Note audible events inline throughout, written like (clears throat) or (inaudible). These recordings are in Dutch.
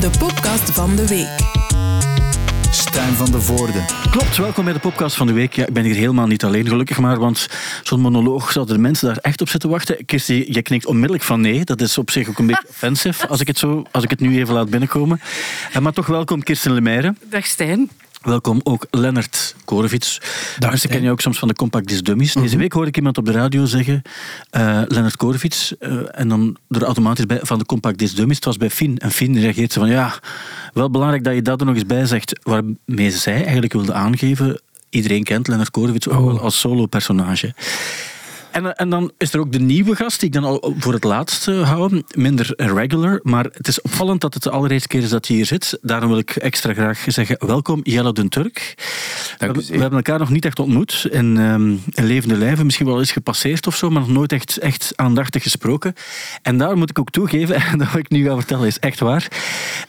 de podcast van de week. Stijn van de Voorde. Klopt, welkom bij de podcast van de week. Ja, ik ben hier helemaal niet alleen, gelukkig maar, want zo'n monoloog zouden de mensen daar echt op zitten wachten. Kirsty, je knikt onmiddellijk van nee. Dat is op zich ook een beetje (laughs) offensive, als ik het, zo, als ik het nu even laat binnenkomen. Eh, Maar toch welkom, Kirsten Lemaire. Dag Stijn. Welkom ook Lennart Korevits. Mensen kennen je ook soms van de Compact Disc Dummies. Deze week hoorde ik iemand op de radio zeggen, eh Lennart Korevits, eh, en dan er automatisch bij van de Compact Disc Dummies. Het was bij Fien. En Fien reageert ze van, ja, wel belangrijk dat je dat er nog eens bij zegt, waarmee zij eigenlijk wilde aangeven, iedereen kent Lennart Korevits ook wel als solo-personage. En, eh, en dan is er ook de nieuwe gast, die ik dan al voor het laatst eh, hou. Minder regular, maar het is opvallend dat het de allereerste keer is dat hij hier zit. Daarom wil ik extra graag zeggen, welkom Jelle den Turk. We, hebben- we hebben elkaar nog niet echt ontmoet in, ehm, in levende lijven. Misschien wel eens gepasseerd of zo, maar nog nooit echt, echt aandachtig gesproken. En daar moet ik ook toegeven, (laughs) en dat wat ik nu ga vertellen is echt waar.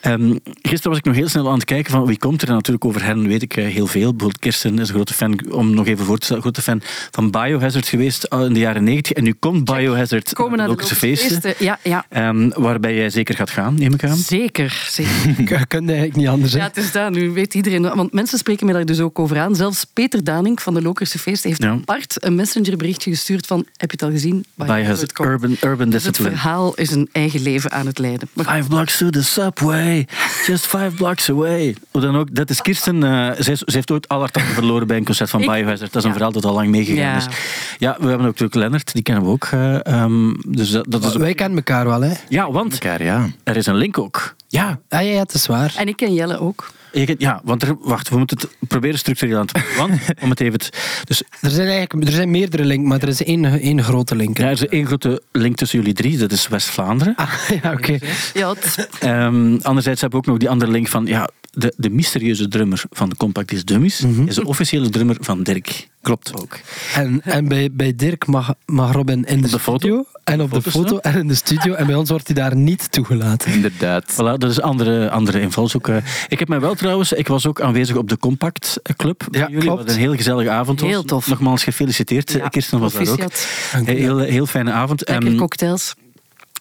Ehm, gisteren was ik nog heel snel aan het kijken van wie komt er. En natuurlijk over hen weet ik eh, heel veel. Bijvoorbeeld Kirsten is een grote fan, om nog even voor te stellen, grote fan van Biohazard geweest al in de jaren 90. En nu komt Biohazard Komen naar de Logische feesten. feesten. Ja, ja. Ehm, waarbij jij zeker gaat gaan, neem ik aan. Zeker, zeker. (laughs) Kan eigenlijk niet anders. hè. Ja, het is dat. Nu weet iedereen. Want mensen spreken me daar dus ook over aan. Zelfs Peter Daning van de Lokerse Feest heeft Ja. apart een messengerberichtje gestuurd van heb je het al gezien? Biohazard, komt. Urban, urban Dus het verhaal is een eigen leven aan het leiden. Maar Five blocks to the subway, just five blocks away. Hoe dan ook, dat is Kirsten. eh, zij, ze heeft ooit al haar verloren bij een concert van Ik- Biohazard. Dat is een Ja. verhaal dat al lang meegegaan Ja. is. Ja, we hebben ook natuurlijk Lennart, die kennen we ook. eh, ehm, dus dat, dat is Wij kennen elkaar wel, hè? Ja, want Elkaar, ja. er is een link ook. Ja. Ah, ja, ja, het is waar. En ik ken Jelle ook. Ja, want er, wacht, we moeten het proberen structureel aan te pakken. Want, (laughs) om het even... te- Dus Er zijn eigenlijk er zijn meerdere links, maar er is één, één grote link. ja, er is één grote link tussen jullie drie, dat is West-Vlaanderen. Ah, (laughs) ja, oké. Ja, het- Ehm, anderzijds hebben we ook nog die andere link van ja, de, de mysterieuze drummer van de Compact Dummies is de officiële drummer van Dirk. Klopt ook. En, en bij, bij Dirk mag, mag Robin in de, de foto. studio. En op de foto en in de studio. En bij ons wordt hij daar niet toegelaten. Inderdaad. Voilà, dat is andere, andere invalshoek. Ik heb mij wel trouwens, ik was ook aanwezig op de Compact Club van Ja, jullie, klopt. wat een heel gezellige avond was. Heel tof. Nogmaals gefeliciteerd, Ja, Kirsten was daar ook. heel, heel fijne avond. Lekker Ehm, cocktails.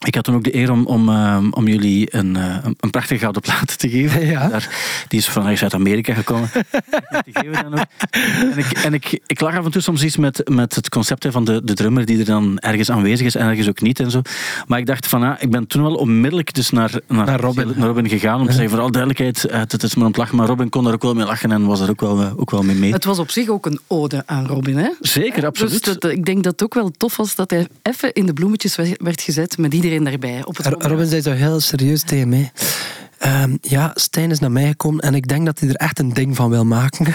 Ik had toen ook de eer om, om, ehm, om jullie een, eh, een, een prachtige gouden plaat te geven. Ja. Daar, die is vanuit Zuid-Amerika gekomen. (laughs) die geven we dan ook. En, ik, en ik, ik lag af en toe soms iets met, met het concept hè, van de, de drummer die er dan ergens aanwezig is en ergens ook niet en zo. Maar ik dacht van, ah, ik ben toen wel onmiddellijk dus naar, naar, Naar Robin. naar Robin gegaan om te zeggen, vooral duidelijkheid, eh, het is maar om te lachen. Maar Robin kon daar ook wel mee lachen en was er ook wel, eh, ook wel mee mee. Het was op zich ook een ode aan Robin, hè? Zeker, absoluut. Dus dat, ik denk dat het ook wel tof was dat hij even in de bloemetjes we- werd gezet met iedereen daarbij. Op het. Robin zei zo heel serieus tegen mij. Ehm, ja, Stijn is naar mij gekomen en ik denk dat hij er echt een ding van wil maken. (laughs)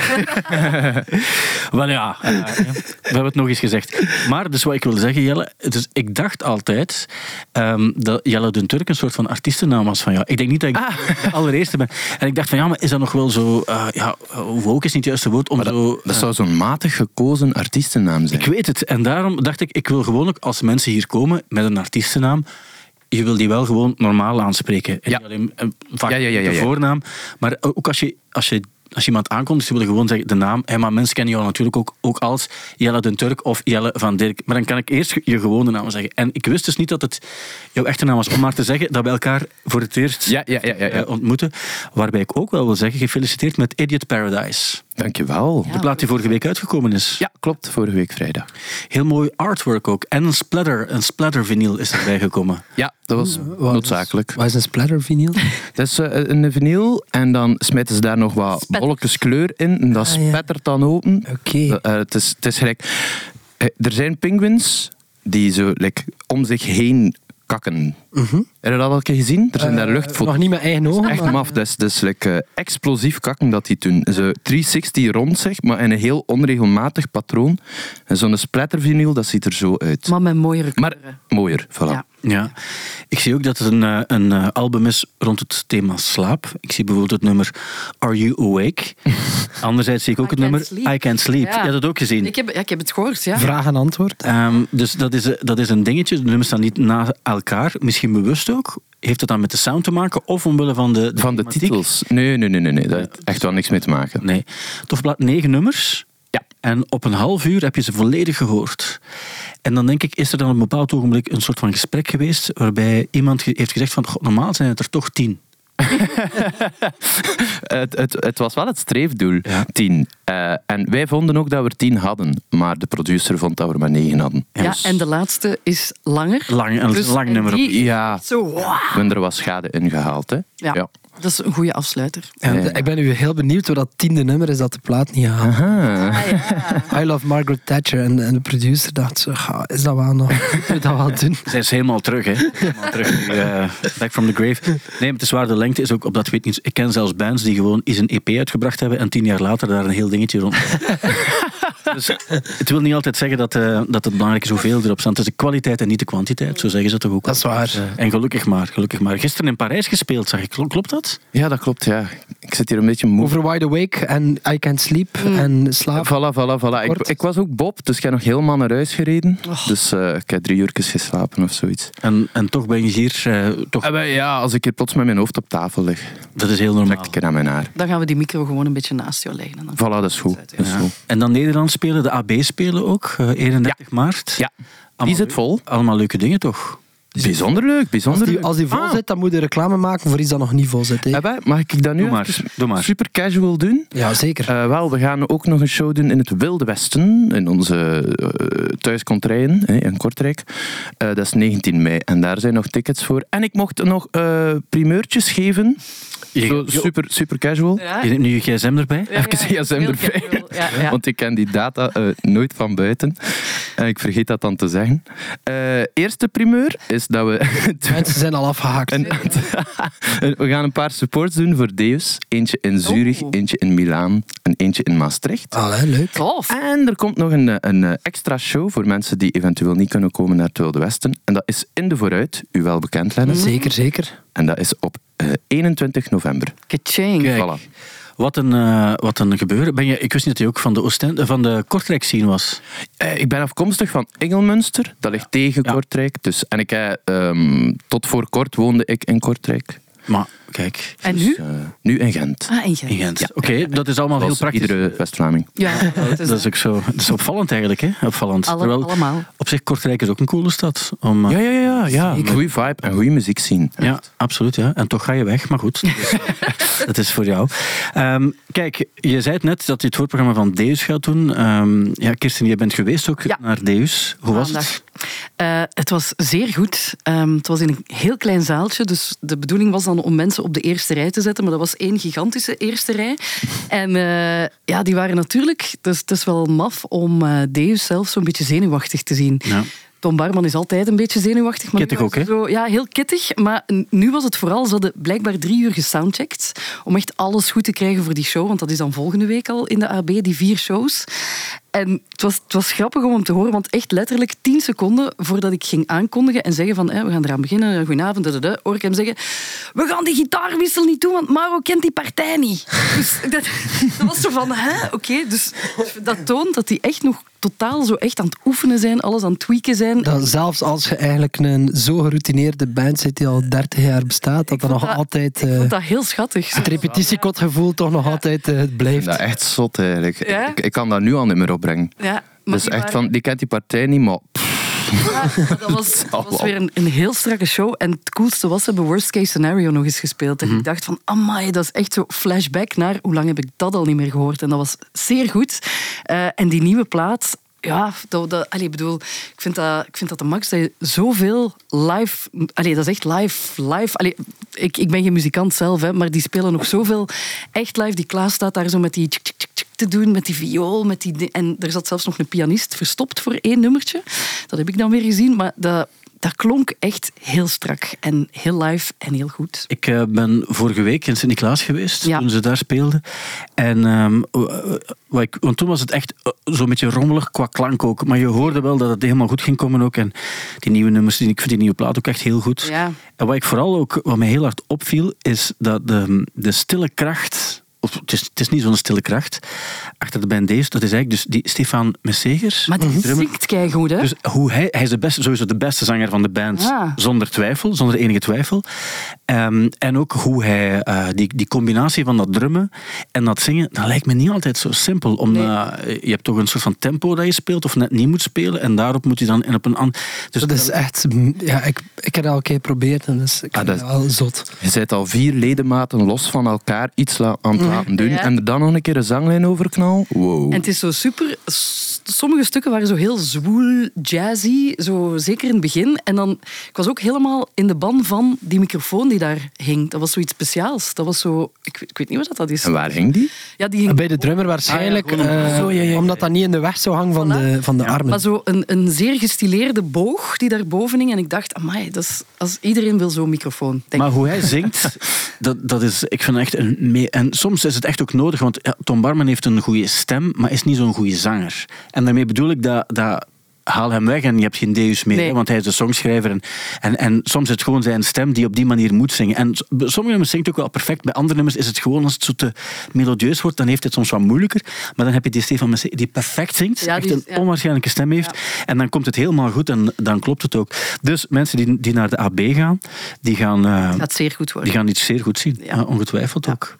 Wel ja, eh, ja, we hebben het nog eens gezegd. Maar dus wat ik wil zeggen, Jelle, dus ik dacht altijd ehm, dat Jelle den Turk een soort van artiestennaam was van jou. Ik denk niet dat ik de allereerste ben. En ik dacht van ja, maar is dat nog wel zo, eh ja, woke is niet het juiste woord om zo... Dat eh, zou zo'n matig gekozen artiestennaam zijn. ik weet het. En daarom dacht ik, ik wil gewoon ook als mensen hier komen met een artiestennaam, je wil die wel gewoon normaal aanspreken. En Ja. alleen eh, vaak Ja, ja, de voornaam. Maar ook als je, als je als je iemand aankomt, dus je wil gewoon zeggen de naam. Hey, maar mensen kennen jou natuurlijk ook, ook als Jelle den Turk of Jelle van Dirk. Maar dan kan ik eerst je gewone naam zeggen. En ik wist dus niet dat het jouw echte naam was. Om maar te zeggen dat we elkaar voor het eerst Ja, ja, ja, ja, ja. eh, ontmoeten. Waarbij ik ook wel wil zeggen, gefeliciteerd met Idiot Paradise. Dankjewel. De plaat die vorige week uitgekomen is. Ja, klopt. Vorige week vrijdag. Heel mooi artwork ook. En een splatter, een splatter vinyl is erbij gekomen. (laughs) Ja, dat was Wat noodzakelijk. Wat is een splatter vinyl? (laughs) Dat is eh, een vinyl en dan smijten ze daar nog wat bolletjes kleur in. En dat Ah, ja. spettert dan open. Oké. Dat, eh, het, is, het is gelijk... eh, er zijn penguins die zo like, om zich heen kakken. Heb je dat al een keer gezien? Er zijn daar Eh, luchtfoto's. Nog niet met eigen ogen. Echt maar- maf. Dat is, dat is like, eh, explosief kakken dat die doen. Zo 360 rond zeg, maar in een heel onregelmatig patroon. En zo'n splattervinyl, dat ziet er zo uit. Maar met mooiere Maar kleuren. mooier, voilà. Ja. Ja. Ik zie ook dat het een, eh, een eh, album is rond het thema slaap. Ik zie bijvoorbeeld het nummer Are You Awake? (laughs) Anderzijds zie ik ook I het nummer Sleep. I Can't Sleep. Ja. Je hebt het ook gezien. Ik heb, ja, ik heb het gehoord, ja. Vraag en antwoord. Ehm, dus dat is, dat is een dingetje. De nummers staan niet na elkaar. Misschien bewust ook. Heeft het dan met de sound te maken of omwille van de, Van de thematiek? titels. Nee, nee, nee, nee, nee. Dat heeft echt wel niks mee te maken. Nee. Tof blad, negen nummers. Ja. En op een half uur heb je ze volledig gehoord. En dan denk ik, is er dan op een bepaald ogenblik een soort van gesprek geweest waarbij iemand heeft gezegd van, "Goh, normaal zijn het er toch tien. (laughs) het, het, het was wel het streefdoel, 10. Uh, en wij vonden ook dat we 10 hadden, maar de producer vond dat we maar 9 hadden. Ja, dus... en de laatste is langer. Lang, een dus, lang nummer. Die... Ja, zo, wow. er was schade ingehaald. Hè? ja. ja. Dat is een goede afsluiter. En ik ben nu heel benieuwd hoe dat tiende nummer is dat de plaat niet haalt. Ah, ja. (laughs) I Love Margaret Thatcher. En, en de producer dacht zo, is dat wel nog? (laughs) Dat wel doen? Zij is helemaal terug, hè. Helemaal terug. Uh, back from the grave. Nee, het is waar, de lengte is ook op dat weet niet. Ik ken zelfs bands die gewoon eens een EP uitgebracht hebben en tien jaar later daar een heel dingetje rond. (laughs) dus het wil niet altijd zeggen dat, uh, dat het belangrijk is hoeveel erop staat. Het is de kwaliteit en niet de kwantiteit, zo zeggen ze toch ook. Dat is waar. Uh, en gelukkig maar, gelukkig maar. Gisteren in Parijs gespeeld, zag ik. Klopt dat? Ja, dat klopt. Ja. Ik zit hier een beetje moe. Over Wide Awake en I Can't Sleep mm. en slaap. Voilà, voilà, voilà. Ik, ik, was ook Bob, dus ik heb nog helemaal naar huis gereden. Oh. Dus uh, ik heb drie uur geslapen of zoiets. En, en toch ben je hier... Uh, toch... Uh, ja, als ik hier plots met mijn hoofd op tafel lig. Dat is heel normaal. ik aan mijn haar. Dan gaan we die micro gewoon een beetje naast jou leggen. En dan voilà, dat is goed. Dat is ja. goed. En dan Nederland spelen, de AB spelen ook, 31 ja. maart. Ja, die zit vol. Allemaal leuke dingen toch? Bijzonder leuk, bijzonder als die, leuk. Als die vol ah. zit, dan moet je reclame maken voor iets dat nog niet vol zit. Hey. mag ik dat nu doe maar, doe maar. super casual doen? Ja, zeker. Uh, wel, we gaan ook nog een show doen in het Wilde Westen, in onze uh, in Kortrijk. Uh, dat is 19 mei en daar zijn nog tickets voor. En ik mocht nog primeurtjes geven. Zo, super, super casual. Ja. Je neemt nu je gsm erbij? Ja, Even je gsm erbij. Ja, Want ik ken die data nooit van buiten. En ik vergeet dat dan te zeggen. eerste primeur is dat we... (laughs) Mensen zijn al afgehaakt. (laughs) we gaan een paar supports doen voor Deus. Eentje in Zurich, oh. eentje in Milaan en eentje in Maastricht. Allee, leuk. Tof. En er komt nog een, een extra show voor mensen die eventueel niet kunnen komen naar het Wilde Westen. En dat is in de vooruit, u wel bekend, Lennon. Zeker, zeker. En dat is op uh, 21 november. Kaching. Voilà. Wat een, uh, wat een gebeuren. Ben je, ik wist niet dat je ook van de, Oostend, van de Kortrijk scene was. Uh, ik ben afkomstig van Engelmünster. Dat ligt tegen ja. Kortrijk. Dus, en ik, uh, tot voor kort woonde ik in Kortrijk. Maar kijk. En dus, nu? Uh, nu in Gent. Ah, in Gent. In Gent. Ja. Oké, okay, dat is allemaal heel praktisch. Iedere West-Vlaming. Ja, (laughs) dat is, dat is ook zo. Dat is opvallend eigenlijk, hè? Opvallend. Alle, Terwijl, allemaal. Op zich, Kortrijk is ook een coole stad. Om, uh, ja, ja, ja. ja. Goeie vibe en goede muziek zien. Ja, absoluut. Ja. En toch ga je weg, maar goed. Dat is, (laughs) dat is voor jou. Um, kijk, je zei het net dat je het voorprogramma van Deus gaat doen. Um, ja, Kirsten, je bent geweest ook ja. naar Deus. Hoe was het? Uh, het was zeer goed. Um, het was in een heel klein zaaltje, dus de bedoeling was dan om mensen op de eerste rij te zetten, maar dat was één gigantische eerste rij. En uh, ja, die waren natuurlijk... Dus het is wel maf om uh, Deus zelf zo'n beetje zenuwachtig te zien. Ja. Tom Barman is altijd een beetje zenuwachtig. Maar kittig ook, hè? Zo, ja, heel kittig. Maar nu was het vooral, ze hadden blijkbaar drie uur gesoundcheckt om echt alles goed te krijgen voor die show. Want dat is dan volgende week al in de AB, die vier shows. En het was, het was grappig om hem te horen, want echt letterlijk tien seconden voordat ik ging aankondigen en zeggen van we gaan eraan beginnen, goedenavond, dadada, hoor ik hem zeggen we gaan die gitaarwissel niet doen, want Maro kent die partij niet. Dus (laughs) dat, dat was zo van, hè, oké. Okay. Dus dat toont dat hij echt nog totaal zo echt aan het oefenen zijn, alles aan het tweaken zijn. Dat zelfs als je eigenlijk een zo geroutineerde band zit die al 30 jaar bestaat, dat dat nog dat, altijd... Ik vond dat heel schattig. Het repetitiekotgevoel toch nog ja. altijd uh, blijft. Dat is echt zot eigenlijk. Ja? Ik, ik, kan dat nu al niet meer opbrengen. Ja, dus echt van, die kent die partij niet, maar... Ja, dat was, (laughs) dat was weer een, een, heel strakke show. En het coolste was, ze hebben Worst Case Scenario nog eens gespeeld. En mm -hmm. ik dacht van, amai, dat is echt zo flashback naar hoe lang heb ik dat al niet meer gehoord. En dat was zeer goed. Uh, en die nieuwe plaat, ja, dat, dat, allee, bedoel, ik, vind dat, ik vind dat de max dat je zoveel live... Allee, dat is echt live. live allee, ik, ik ben geen muzikant zelf, hè, maar die spelen nog zoveel echt live. Die Klaas staat daar zo met die... Te doen, met die viool. Met die, en er zat zelfs nog een pianist verstopt voor één nummertje. Dat heb ik dan weer gezien. Maar dat, dat klonk echt heel strak en heel live en heel goed. Ik uh, ben vorige week in Sint-Niklaas geweest, ja. toen ze daar speelden. En, um, ik, want toen was het echt uh, zo'n beetje rommelig qua klank ook. Maar je hoorde wel dat het helemaal goed ging komen ook. En die nieuwe nummers, ik vind die nieuwe plaat ook echt heel goed. Ja. En wat ik vooral ook, wat mij heel hard opviel, is dat de, de stille kracht het is, het is niet zo'n stille kracht, achter de band Days, dat is eigenlijk dus die Stefan Messegers. Maar die -hmm. zingt keigoed, hè? Dus hoe hij, hij is de beste, sowieso de beste zanger van de band, ah. zonder twijfel, zonder enige twijfel. Um, en ook hoe hij, uh, die, die combinatie van dat drummen en dat zingen, dat lijkt me niet altijd zo simpel. Omdat nee. je hebt toch een soort van tempo dat je speelt, of net niet moet spelen, en daarop moet je dan en op een ander... Dus dat is echt... Ja, ik, ik heb dat al een keer geprobeerd en dus ik ah, dat wel zot. Je zet al vier ledematen los van elkaar iets aan het mm. Laten doen, en er dan nog een keer een zanglijn over knal. Wow. En het is zo super... Sommige stukken waren zo heel zwoel, jazzy, zo zeker in het begin. En dan, ik was ook helemaal in de ban van die microfoon die daar hing. Dat was zoiets speciaals. Dat was zo... Ik, ik weet niet wat dat is. En waar hing die? Ja, die hing Bij de drummer waarschijnlijk. Ah, ja, zo, ja, ja, omdat dat niet in de weg zou hangen van, de, van de armen. Maar zo een, een zeer gestileerde boog die daar boven hing. En ik dacht, amai, dat is, als iedereen wil zo'n microfoon. Denk maar hoe hij zingt, (laughs) dat, dat is, ik vind echt een... Mee, en soms is het echt ook nodig, want Tom Barman heeft een goede stem, maar is niet zo'n goede zanger. En daarmee bedoel ik dat, dat haal hem weg en je hebt geen deus meer. Want hij is de songschrijver. En, en, en, soms is het gewoon zijn stem die op die manier moet zingen. En sommige nummers zingt ook wel perfect. Bij andere nummers is het gewoon, als het zo te melodieus wordt, dan heeft het soms wat moeilijker. Maar dan heb je die Stefan Messé die perfect zingt. Ja, die, echt een onwaarschijnlijke stem heeft. En dan komt het helemaal goed en dan klopt het ook. Dus mensen die, die naar de AB gaan, die gaan... Uh, zeer goed worden. Die gaan iets zeer goed zien. ongetwijfeld ook.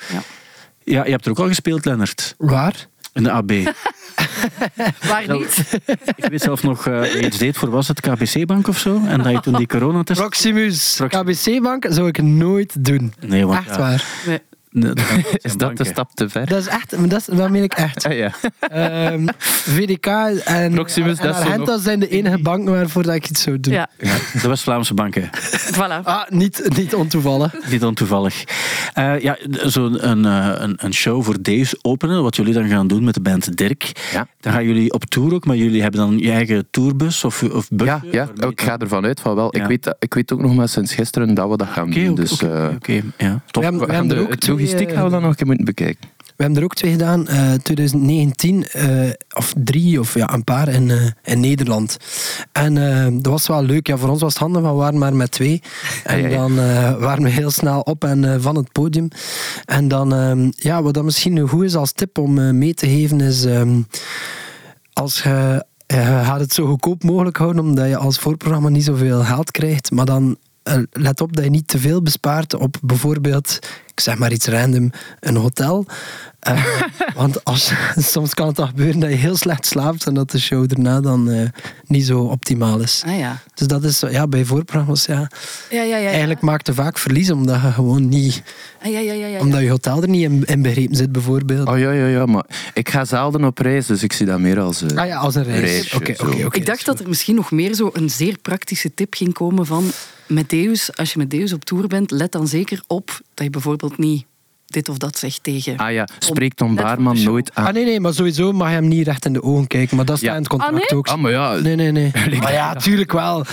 Ja. je hebt er ook al gespeeld, Lennart. Waar? In de AB. (laughs) Waar niet? (laughs) Ik weet zelf nog, uh, je iets deed voor, was het KBC-bank of zo? En dat je toen die coronatest... Proximus. KBC-bank zou ik nooit doen. Nee, want, Echt waar. Nee. (laughs) is dat de stap te ver? Dat is echt, dat, dat meen ik echt. (laughs) Ah, ja. um, VDK en, Proximus, en Argenta zijn de enige banken waarvoor dat ik iets zou doen. Ja. ja de West-Vlaamse banken. (laughs) Voilà. Ah, niet, niet ontoevallig. niet ontoevallig. Uh, ja, zo'n een, eh, een, een, show voor Dave's openen, wat jullie dan gaan doen met de band Dirk. Ja. Dan gaan jullie op tour ook, maar jullie hebben dan je eigen tourbus of, of bus? Ja, ja. ik ga ervan uit van wel. Ik, weet, ik weet ook nog maar sinds gisteren dat we dat gaan doen. Dus, Oké, okay, uh, ja. top. We, er ook logistiek gaan we dan nog een keer moeten bekijken. We hebben er ook twee gedaan, uh, 2019, uh, of drie, of ja, een paar in, uh, in Nederland. En uh, dat was wel leuk. Ja, voor ons was het handig, want we waren maar met twee. En ja, ja, ja. dan waren we heel snel op en van het podium. En dan, ehm, ja, wat dat misschien goed is als tip om mee te geven, is um, als je gaat het zo goedkoop mogelijk houden, omdat je als voorprogramma niet zoveel geld krijgt, maar dan let op dat je niet te veel bespaart op bijvoorbeeld ik zeg maar iets random, een hotel. Uh, want als, (laughs) soms kan het toch gebeuren dat je heel slecht slaapt en dat de show daarna dan uh, niet zo optimaal is. Ah, ja. Dus dat is ja, bij voorprogramma's, ja. Ja, ja, ja, Eigenlijk maakt je vaak verlies omdat je gewoon niet. Ah, ja, ja, ja, ja, Omdat je hotel er niet in, in begrepen zit, bijvoorbeeld. Oh ja, ja, ja, maar ik ga zelden op reis, dus ik zie dat meer als, uh, ah, ja, als een reis. okay, okay, ik dacht dat er misschien nog meer zo een zeer praktische tip ging komen van met Deus, als je met Deus op tour bent, let dan zeker op dat je bijvoorbeeld niet dit of dat zegt tegen. Ah ja, spreekt Tom Baarman nooit aan. Ah nee, nee, maar sowieso mag je hem niet recht in de ogen kijken. Maar dat staat ja. in het contract ah, nee? ook. Ah, maar ja. Nee, nee, nee. (laughs) maar ja, tuurlijk wel.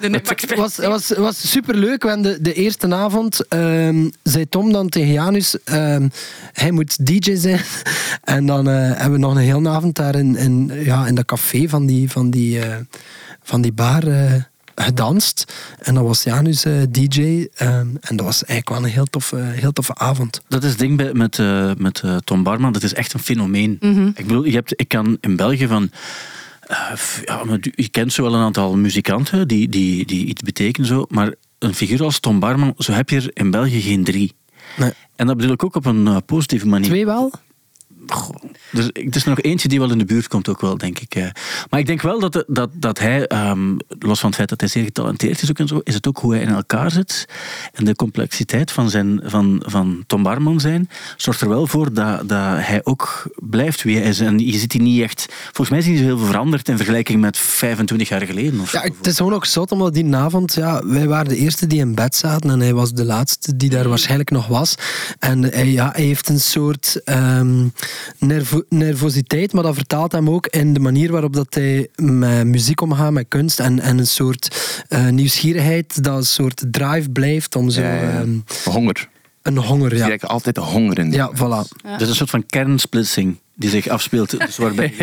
Nee, nee, het was, was, was superleuk. We de, de eerste avond um, zei Tom dan tegen Janus, um, hij moet DJ zijn. (laughs) en dan uh, hebben we nog een hele avond daar in, in, ja, in dat café van die, van die, uh, van die bar... Uh, gedanst. En dat was Janus uh, DJ. Uh, en dat was eigenlijk wel een heel toffe, heel toffe avond. Dat is het ding met, uh, met Tom Barman. Dat is echt een fenomeen. Mm -hmm. Ik bedoel, je hebt, ik kan in België van... ja, je kent zo wel een aantal muzikanten die, die, die iets betekenen. Zo, maar een figuur als Tom Barman, zo heb je er in België geen drie. Nee. En dat bedoel ik ook op een positieve manier. Twee wel? Goh, dus, er is er nog eentje die wel in de buurt komt ook wel, denk ik. Maar ik denk wel dat, dat, dat hij, um, los van het feit dat hij zeer getalenteerd is ook en zo, is het ook hoe hij in elkaar zit. En de complexiteit van, zijn, van, van Tom Barman zijn, zorgt er wel voor dat, dat hij ook blijft wie hij is. En je ziet hij niet echt... Volgens mij is hij niet zo heel veel veranderd in vergelijking met 25 jaar geleden. Of ja, het is gewoon ook zot, omdat die avond... Ja, wij waren de eerste die in bed zaten en hij was de laatste die daar waarschijnlijk nog was. En hij, ja, hij heeft een soort... Um, nervo nervositeit, maar dat vertaalt hem ook in de manier waarop dat hij met muziek omgaat, met kunst en, en een soort uh, nieuwsgierigheid, dat een soort drive blijft om zo... Ja, ja. Um, honger. Een honger, ja. Je altijd honger in. Ja, voilà. Ja. Dus een soort van kernsplitsing. Die zich afspeelt. Dus waarbij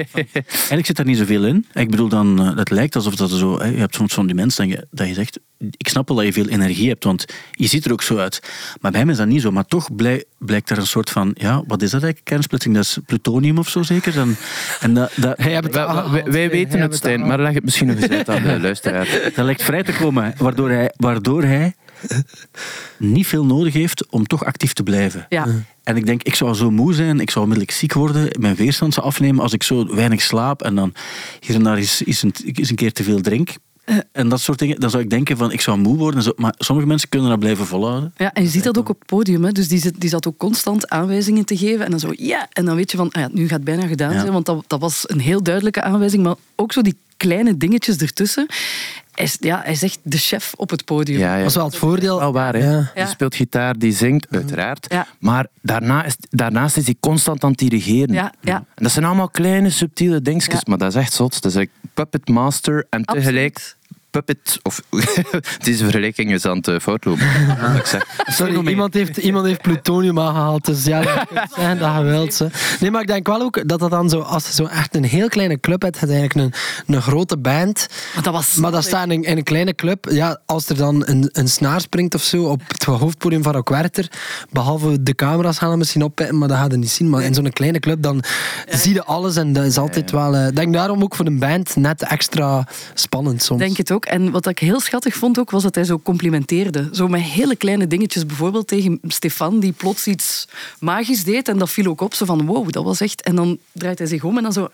eigenlijk zit daar niet zoveel in. Ik bedoel, dan, uh, het lijkt alsof dat zo... Hè, je hebt soms van die mensen dat je, dat je zegt... Ik snap wel dat je veel energie hebt, want je ziet er ook zo uit. Maar bij hem is dat niet zo. Maar toch blij, blijkt er een soort van... Ja, wat is dat eigenlijk? Kernsplitsing, dat is plutonium of zo zeker? Dan, en dat, dat, wij, wij, wij weten het, Stijn, maar leg het misschien nog eens uit aan de (laughs) luisteraar. Dat lijkt vrij te komen, waardoor hij... Waardoor hij (laughs) niet veel nodig heeft om toch actief te blijven. Ja. En ik denk, ik zou zo moe zijn, ik zou onmiddellijk ziek worden, mijn weerstand zou afnemen als ik zo weinig slaap en dan hier en daar eens, eens, een, eens een keer te veel drink. En dat soort dingen, dan zou ik denken van ik zou moe worden. Maar sommige mensen kunnen dat blijven volhouden. Ja, en je ziet dat ook op het podium. Hè. Dus die, zit, die zat ook constant aanwijzingen te geven. En dan zo, ja. En dan weet je van, ah ja, nu gaat het bijna gedaan zijn. Want dat, dat was een heel duidelijke aanwijzing. Maar ook zo die kleine dingetjes ertussen. Hij is, ja, hij is echt de chef op het podium. Ja, ja. Dat is wel het voordeel. Wel waar, hè? Ja. Die speelt gitaar, die zingt, uiteraard. Ja. Maar daarna is, daarnaast is hij constant aan het dirigeren. Ja, ja. En dat zijn allemaal kleine, subtiele dingetjes, Ja. maar dat is echt zot. Dat is like puppet master en tegelijk puppet... Of, (laughs) deze vergelijking is aan het (laughs) ik zeg. Sorry, iemand heeft, iemand heeft plutonium aangehaald. Dus ja, dat kan zijn dat je wilt. Ze. Nee, maar ik denk wel ook dat dat dan zo, als je zo echt een heel kleine club hebt, het eigenlijk een, een grote band. Maar dat was... Maar dat staat in, in een kleine club. Ja, als er dan een, een snaar springt of zo op het hoofdpodium van Rock Werchter, behalve de camera's gaan er misschien oppetten, maar dat gaat je niet zien. Maar in zo'n kleine club, dan zie je alles en dat is altijd wel... eh, Ik denk daarom ook voor een band net extra spannend soms. denk het ook. En wat ik heel schattig vond ook, was dat hij zo complimenteerde. Zo met hele kleine dingetjes. Bijvoorbeeld tegen Stefan, die plots iets magisch deed. En dat viel ook op. Zo van, wow, dat was echt... En dan draait hij zich om en dan zo...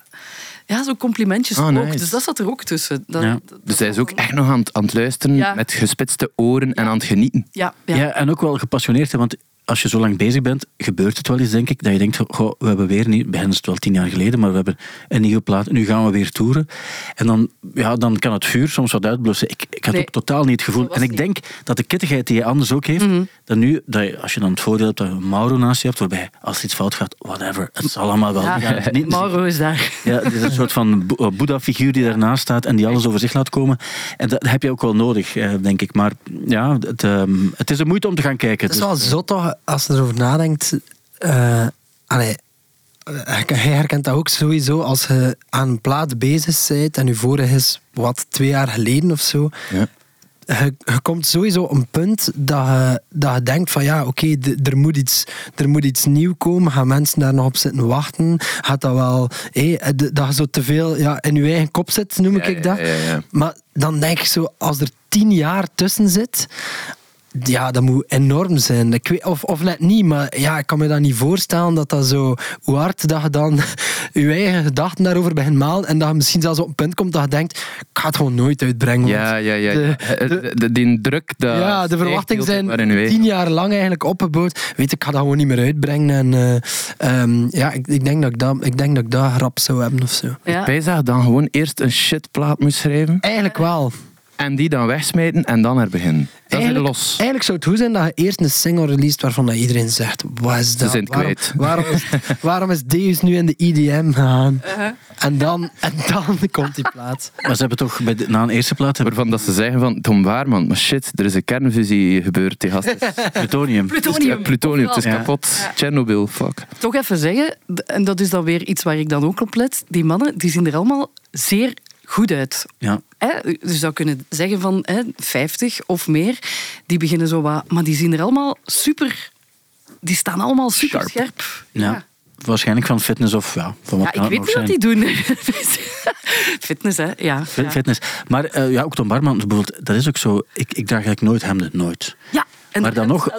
Ja, zo complimentjes Ah, ook. Dus dat zat er ook tussen. Dat, Ja. dat- Dus hij is ook echt nog aan het, aan het luisteren Ja. met gespitste oren en aan het genieten. Ja, Ja. ja. en ook wel gepassioneerd. Hè, want als je zo lang bezig bent, gebeurt het wel eens, denk ik, dat je denkt, goh, we hebben weer niet, bij hen is het wel tien jaar geleden, maar we hebben een nieuwe plaat, nu gaan we weer toeren. En dan, ja, dan kan het vuur soms wat uitblussen. Ik, ik had Nee, ook totaal niet het gevoel. En ik niet. denk dat de kittigheid die je anders ook heeft, dat nu, dat je, als je dan het voordeel hebt dat je een Mauro naast je hebt, waarbij als er iets fout gaat, whatever, het zal allemaal wel. Ja, niet Mauro is daar. ja, het is een soort van eh, Boeddha-figuur die daarnaast staat en die alles over zich laat komen. En dat heb je ook wel nodig, eh, denk ik. Maar ja, het, ehm, het is de moeite om te gaan kijken. Het is Dus- wel zot toch, als je erover nadenkt. eh allee, eh, hij herkent dat ook sowieso als je aan een plaat bezig bent en je vorige is wat twee jaar geleden of zo. Ja. Je, je komt sowieso op een punt dat je, dat je denkt van ja, oké, er, moet iets, er moet iets nieuw komen. Gaan mensen daar nog op zitten wachten? Gaat dat wel... hé, eh, dat je zo te veel ja, in je eigen kop zit, noem ik Ja, ik dat. ja, ja, ja. Maar dan denk ik zo, als er tien jaar tussen zit, ja, dat moet enorm zijn. Ik weet, of, of net niet, maar ja, ik kan me dat niet voorstellen dat dat zo... Hoe hard dat je dan (laughs) je eigen gedachten daarover begint malen en dat je misschien zelfs op een punt komt dat je denkt, ik ga het gewoon nooit uitbrengen. Ja, ja, ja. de- De, de- die druk, dat ja, de verwachtingen zijn tien jaar lang eigenlijk opgebouwd. Weet ik, ga dat gewoon niet meer uitbrengen. En eh, ehm, ja, ik, ik, denk dat ik, dat, ik denk dat ik dat rap zou hebben of zo. Ja. Wij zagen dan gewoon eerst een shitplaat moest schrijven Eigenlijk wel. En die dan wegsmijten en dan er beginnen. Dat is Eigenlijk, los. eigenlijk zou het goed zijn dat je eerst een single released waarvan dat iedereen zegt: wat is dat? zijn het waarom, kwijt. waarom, is, (laughs) waarom is Deus nu in de EDM gegaan? Uh-huh. En, dan, en dan (laughs) komt die plaat. Maar ze hebben toch bij de- na een eerste plaat hebben Waarvan dat ze zeggen van, Tom Waarman, maar shit, er is een kernfusie gebeurd. Die gast is (laughs) plutonium. Plutonium. plutonium, het is Ja. kapot. Ja. Chernobyl, fuck. Toch even zeggen, en dat is dan weer iets waar ik dan ook op let. Die mannen die zien er allemaal zeer goed uit. Ja. Hè? Je zou kunnen zeggen van hè, 50 of meer, die beginnen zo wat... Maar die zien er allemaal super... Die staan allemaal super scherp. Ja. Waarschijnlijk van fitness of ja, van wat Ja, ik weet niet wat die doen. (laughs) Fitness, hè? Ja. Fitness. Maar eh, ja, ook Tom Barman, bijvoorbeeld, dat is ook zo. Ik, ik draag eigenlijk nooit hemden, nooit. Ja, en maar dan nog,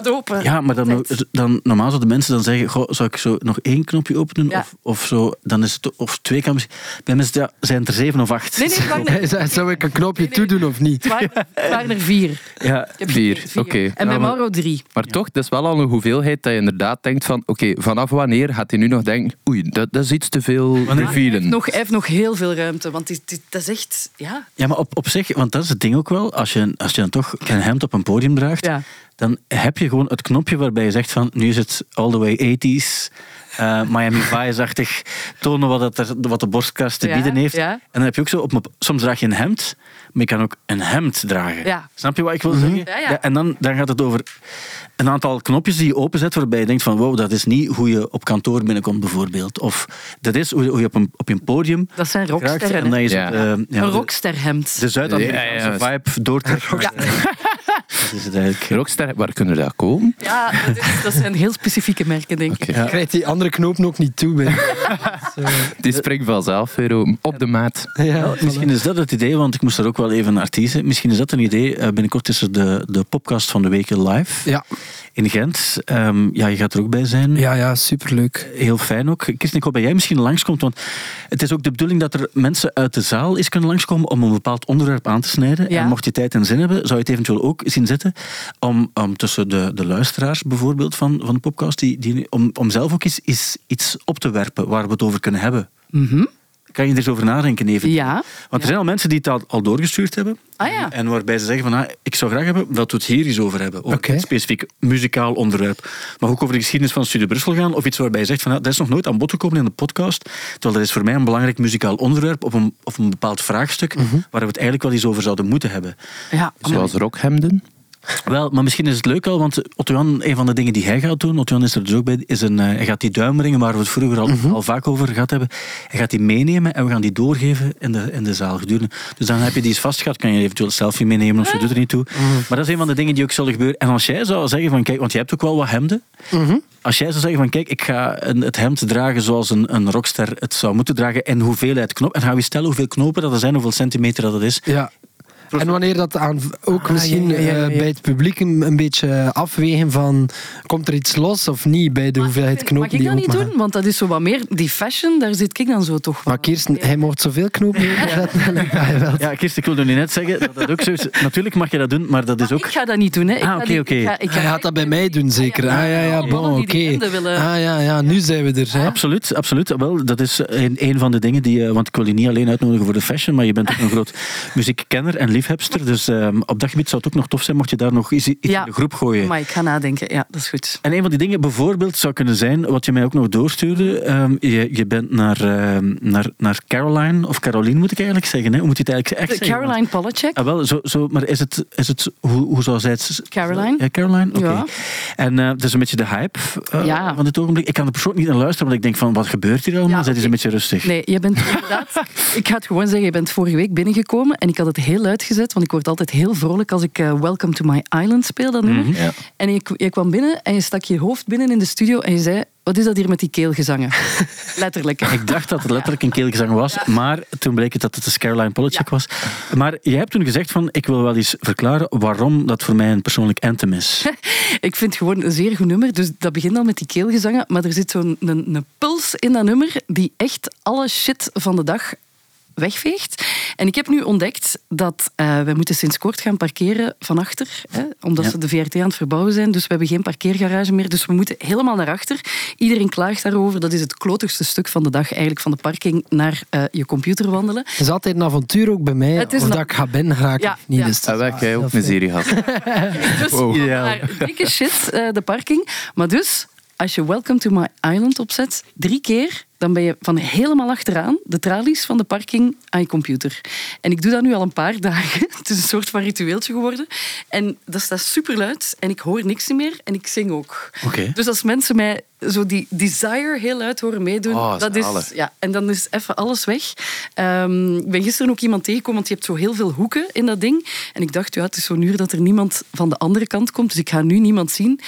ja, maar dan, dan normaal zouden de mensen dan zeggen, goh, zou ik zo nog één knopje openen Ja. of, of zo, dan is het of twee kamers. Bij mensen ja, zijn het er zeven of acht. Nee, nee, waren, (laughs) Zou- Zou ik een knopje Nee, nee. toedoen of niet? het waren- het waren er vier. Ja, Ik heb Vier, vier. oké. En bij Mauro drie. Maar toch, dat is wel al een hoeveelheid dat je inderdaad denkt van, oké, vanaf wanneer gaat hij nu nog denken, oei, dat, dat is iets te veel revealen. nog, hij heeft nog heel veel ruimte, want dat is echt... Ja, ja maar op, op zich, want dat is het ding ook wel, als je, als je dan toch een hemd op een podium draagt, ja. Dan heb je gewoon het knopje waarbij je zegt van nu is het all the way 80s. Uh, Miami (laughs) Vice-achtig tonen wat, het wat de borstkast te bieden heeft. En dan heb je ook zo, op, soms draag je een hemd, maar je kan ook een hemd dragen. Snap je wat ik wil mhm. zeggen? en dan, dan gaat het over een aantal knopjes die je openzet waarbij je denkt van wow, dat is niet hoe je op kantoor binnenkomt bijvoorbeeld. Of dat is hoe je op een, op een podium Dat zijn rocksterren. En dan is ja. een rocksterhemd. De Zuid-Amerikaanse vibe doortrekken. (laughs) Dat is het eigenlijk. Rockster, waar kunnen we dat komen? Ja, dat, is, dat zijn heel specifieke merken, denk ik. Okay. Krijgt die andere knoop ook niet toe. (laughs) die springt vanzelf weer op de maat. Ja, misschien is dat het idee, want ik moest er ook wel even naar teasen. Misschien is dat een idee. Eh, binnenkort is er de, de podcast van de week live. Ja in Gent. Um, ja, je gaat er ook bij zijn. Ja, ja, superleuk. Heel fijn ook. Kirsten, ik hoop dat jij misschien langskomt, want het is ook de bedoeling dat er mensen uit de zaal eens kunnen langskomen om een bepaald onderwerp aan te snijden. En mocht je tijd en zin hebben, zou je het eventueel ook zien zitten om, om tussen de, de luisteraars bijvoorbeeld van, van de podcast, die, die, om, om zelf ook eens, iets op te werpen waar we het over kunnen hebben. Mm kan je er eens over nadenken even? Ja. Want er zijn al mensen die het al, doorgestuurd hebben. Ah, ja. En waarbij ze zeggen van, ah, ik zou graag hebben dat we het hier eens over hebben. Over een specifiek muzikaal onderwerp. Maar ook over de geschiedenis van Studie Brussel gaan. Of iets waarbij je zegt van, ah, dat is nog nooit aan bod gekomen in de podcast. Terwijl dat is voor mij een belangrijk muzikaal onderwerp. Of een, of een bepaald vraagstuk. Mhm. Waar we het eigenlijk wel eens over zouden moeten hebben. Ja, Zoals rockhemden? Wel, maar misschien is het leuk al, want Otto Jan, een van de dingen die hij gaat doen, Otto Jan is er dus ook bij, is een, uh, hij gaat die duimringen, waar we het vroeger al, mhm. al vaak over gehad hebben, hij gaat die meenemen en we gaan die doorgeven in de, in de zaal gedurende. Dus dan heb je die eens vastgehad, kan je eventueel een selfie meenemen of je doet er niet toe. Mhm. Maar dat is een van de dingen die ook zullen gebeuren. En als jij zou zeggen van, kijk, want je hebt ook wel wat hemden. Mhm. Als jij zou zeggen van, kijk, ik ga een, het hemd dragen zoals een, een rockster het zou moeten dragen en hoeveelheid knop, en gaan we stellen hoeveel knopen dat er zijn, hoeveel centimeter dat het is. Ja. En wanneer dat aan, ook ah, misschien eh, bij het publiek een, een, beetje afwegen van komt er iets los of niet bij de hoeveelheid knopen die Mag ik dat niet doen? Want dat is zo wat meer die fashion, daar zit ik dan zo toch van. Maar Kirsten, hij mocht zoveel knopen (laughs) (laughs) ja, Kirsten, ik wilde nu net zeggen dat dat ook zo is. Natuurlijk mag je dat doen, maar dat is ook... Ik ga dat niet doen. Hè. ah, oké, oké. Hij gaat dat bij mij doen, zeker. Ah, ja, ja, bon, oké. Ah, ja, ja, nu zijn we er. Hè? Absoluut, absoluut. Wel, dat is een, een van de dingen die... Want ik wil je niet alleen uitnodigen voor de fashion, maar je bent ook een groot (laughs) muziekkenner en liefhebster. Dus Ehm, op dat gebied zou het ook nog tof zijn mocht je daar nog iets, in de groep gooien. Maar ik ga nadenken, ja, dat is goed. En een van die dingen bijvoorbeeld zou kunnen zijn, wat je mij ook nog doorstuurde, ehm, je, je bent naar, ehm, naar, naar Caroline, of Caroline moet ik eigenlijk zeggen, hè? hoe moet je het eigenlijk echt zeggen? Caroline Polacek. Ah, wel, zo, zo, maar is het, is het hoe, hoe zou zij het... Caroline. Ja, Caroline, oké. Ja. En uh, dat is een beetje de hype uh, van dit ogenblik. Ik kan er persoonlijk niet naar luisteren, want ik denk van, wat gebeurt hier allemaal? Ja, Zij is een beetje rustig. Nee, je bent inderdaad... (laughs) ik ga het gewoon zeggen, je bent vorige week binnengekomen en ik had het heel uitgezet, want ik word altijd heel vrolijk als ik uh, Welcome to My Island speel, dat nummer. Mhm. En je, je, kwam binnen en je stak je hoofd binnen in de studio en je zei... Wat is dat hier met die keelgezangen? (laughs) letterlijk. Ik dacht dat het letterlijk een keelgezang was, maar toen bleek het dat het de Caroline Polachek was. Maar jij hebt toen gezegd van, ik wil wel eens verklaren waarom dat voor mij een persoonlijk anthem is. (laughs) ik vind het gewoon een zeer goed nummer. Dus dat begint al met die keelgezangen, maar er zit zo'n een, een puls in dat nummer die echt alle shit van de dag wegveegt. En ik heb nu ontdekt dat uh, wij moeten sinds kort gaan parkeren van achter, hè, omdat ze de VRT aan het verbouwen zijn. Dus we hebben geen parkeergarage meer. Dus we moeten helemaal naar achter. Iedereen klaagt daarover. Dat is het klotigste stuk van de dag eigenlijk van de parking naar uh, je computer wandelen. Het is altijd een avontuur ook bij mij, of dat ik ga raken ja, niet. Ja. Dus dat heb jij ook miserie gehad. (laughs) dus, wow. dikke shit, uh, de parking. Maar dus, als je Welcome to my island opzet, drie keer dan ben je van helemaal achteraan de tralies van de parking aan je computer. En ik doe dat nu al een paar dagen. (laughs) Het is een soort van ritueeltje geworden. En dat staat super luid en ik hoor niks meer en ik zing ook. Okay. Dus als mensen mij zo die desire heel luid horen meedoen, oh, dat is, ja, en dan is even alles weg. Um, ik ben gisteren ook iemand tegengekomen, want je hebt zo heel veel hoeken in dat ding. En ik dacht, ja, het is zo'n uur dat er niemand van de andere kant komt, dus ik ga nu niemand zien.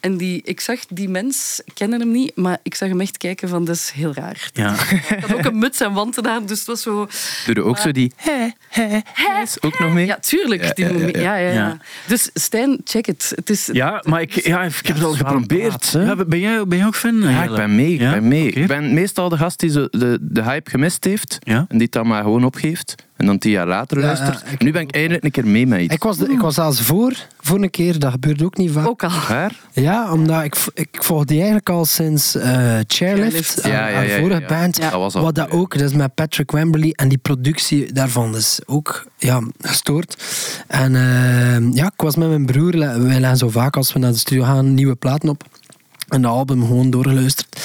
En die, ik zag die mens, ik ken hem niet, maar ik zag hem echt kijken van, dat is heel raar. Ja. (laughs) Ik had ook een muts en wanten aan, dus het was zo... Doe je ook zo die hè, hè, hè, ook nog mee? Ja, tuurlijk. Ja, die ja, ja, ja, Dus Stijn, check het. het is, ja, maar ik, ja, ik heb het al geprobeerd. ben, jij, ben jij ook fan? Ja, ik ben mee. Ik ben, mee. ik ben meestal de gast die de, de hype gemist heeft en die het dan maar gewoon opgeeft. En dan tien jaar later Ja, luistert. ja, ik- nu ben ik eindelijk een keer mee met iets. Ik was, de- ik was zelfs voor, voor een keer, dat gebeurt ook niet vaak. Ook al. Haar? Ja, omdat ik, ik volg die eigenlijk al sinds eh, Chairlift, Chairlift. haar- Ja, ja, ja, vorige ja. band. Ja. Dat was al. Wat dat ook, dat is met Patrick Wembley en die productie daarvan is ook ja, gestoord. En eh, ja, ik was met mijn broer, wij leggen zo vaak als we naar de studio gaan nieuwe platen op. En de album gewoon doorgeluisterd.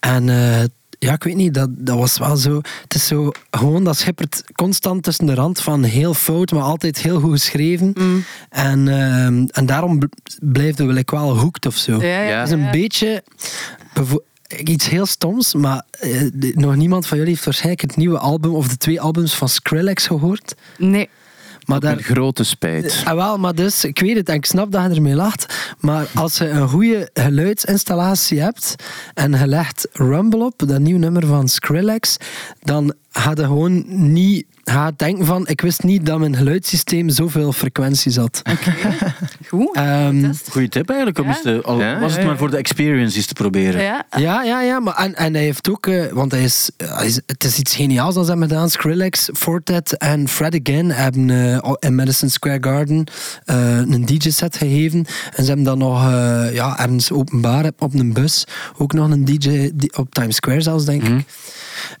En eh, ja, ik weet niet, dat, dat was wel zo. Het is zo gewoon, dat schippert constant tussen de rand van heel fout, maar altijd heel goed geschreven. En, eh, en daarom bl- blijft het wel ik wel hooked of zo. Ja, ja, Ja. Het is een beetje iets heel stoms, maar eh, de- nog niemand van jullie heeft waarschijnlijk het nieuwe album of de twee albums van Skrillex gehoord. Nee. Maar daar, Met grote spijt. Ah, wel, maar dus, ik weet het en ik snap dat je ermee lacht. Maar als je een goede geluidsinstallatie hebt en je legt Rumble op, dat nieuwe nummer van Skrillex, dan ga je gewoon niet ga denken van, ik wist niet dat mijn geluidssysteem zoveel frequenties had. Goed. Ehm. Goeie tip eigenlijk, om Ja. eens te, al Ja, was het maar voor de experience eens te proberen. Ja. Ja, ja, ja. Maar, en, en hij heeft ook, eh, want hij is, hij is, het is iets geniaals dat ze hebben gedaan. Skrillex, Fortet en Fred Again hebben eh, in Madison Square Garden eh, een DJ-set gegeven. En ze hebben dan nog ja, ergens openbaar op een bus ook nog een DJ op Times Square zelfs, denk ik.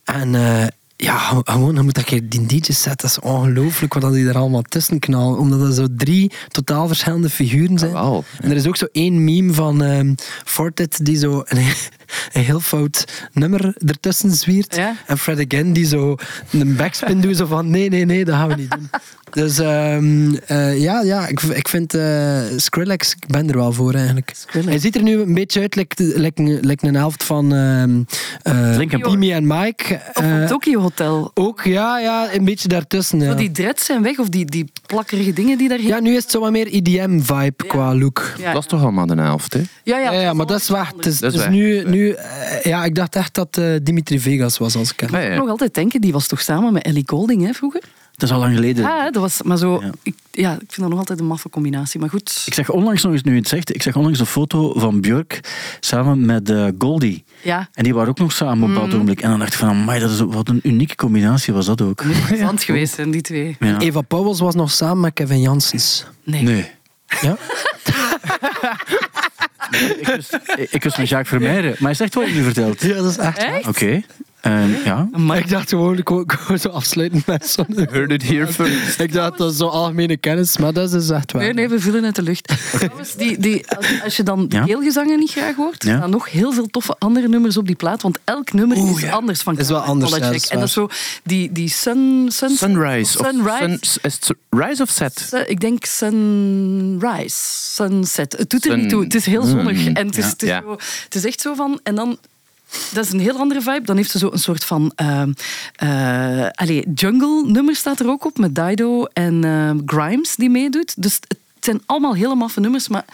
En eh, ja, gewoon, je moet dat keer die DJ-set, dat is ongelooflijk wat die er allemaal tussen knallen. Omdat er zo drie totaal verschillende figuren zijn. En er is ook zo één meme van Fortet die zo een, een heel fout nummer ertussen zwiert. Ja. En Fred Again die zo een backspin doet, zo van nee, nee, nee, dat gaan we niet doen. Dus ehm, eh, ja, ja, ik, ik vind eh, Skrillex, ik ben er wel voor eigenlijk. Skrillex. Hij ziet er nu een beetje uit like, like, een- like een helft van. Mimi en Mike. Of Eh, een Tokyo Hotel. ook, ja, ja, een beetje daartussen. Zo Ja. die dreads zijn weg, of die, die plakkerige dingen die daar ja, nu is het zo wat meer EDM-vibe Ja. qua look. Ja, Dat was toch allemaal de helft, hè? ja, Ja, ja, maar dat is weg. Het is, Dat is het is weg. nu, nu eh, ja, ik dacht echt dat eh, Dimitri Vegas was als ik. Ja, nog altijd denken, die was toch samen met Ellie Golding hè, vroeger? Dat is al lang geleden. Ja, dat was maar zo. Ja. Ik, ja, ik vind dat nog altijd een maffe combinatie. Maar goed. Ik zag onlangs nog eens, nu je het zegt, ik zag onlangs een foto van Björk samen met eh, Goldie. Ja, En die waren ook nog samen op een bepaald ogenblik. En dan dacht ik van, amai, dat is, wat een unieke combinatie was dat ook. interessant (laughs) geweest zijn, die twee. Ja. Eva Pauwels was nog samen met Kevin Janssens. Nee. Nee. Ja? (laughs) (laughs) ik, wist, ik met Jacques Vermeijden. Maar hij zegt wat je nu vertelt. ja, dat is echt. Echt? Oké. En ja. Maar ik dacht gewoon, ik wou, ik wou zo afsluiten met zo'n... (laughs) Heard it here first. Ik dacht dat is zo algemene kennis, maar dat is echt waar. Nee, nee, we vullen uit de lucht. (laughs) Trouwens, die, die, als, als je dan de Ja? keelgezangen niet graag hoort, Ja? er staan nog heel veel toffe andere nummers op die plaat. Want elk nummer Oeh, is ja. anders van Is wel Carmen anders, ja, Polacek. dat is En dat is zo die, die sun, sun, Sunrise. Of Sunrise. sun, is het rise of set? Sun- Ik denk sunrise, sunset. Het doet er Sun- niet toe. Het is heel zonnig. Mm. En het is, Ja. het, is Ja. zo, het is echt zo van... En dan... Dat is een heel andere vibe. Dan heeft ze zo een soort van... eh eh, allee, jungle nummer staat er ook op. Met Dido en eh, Grimes die meedoet. Dus het zijn allemaal hele maffe nummers. Maar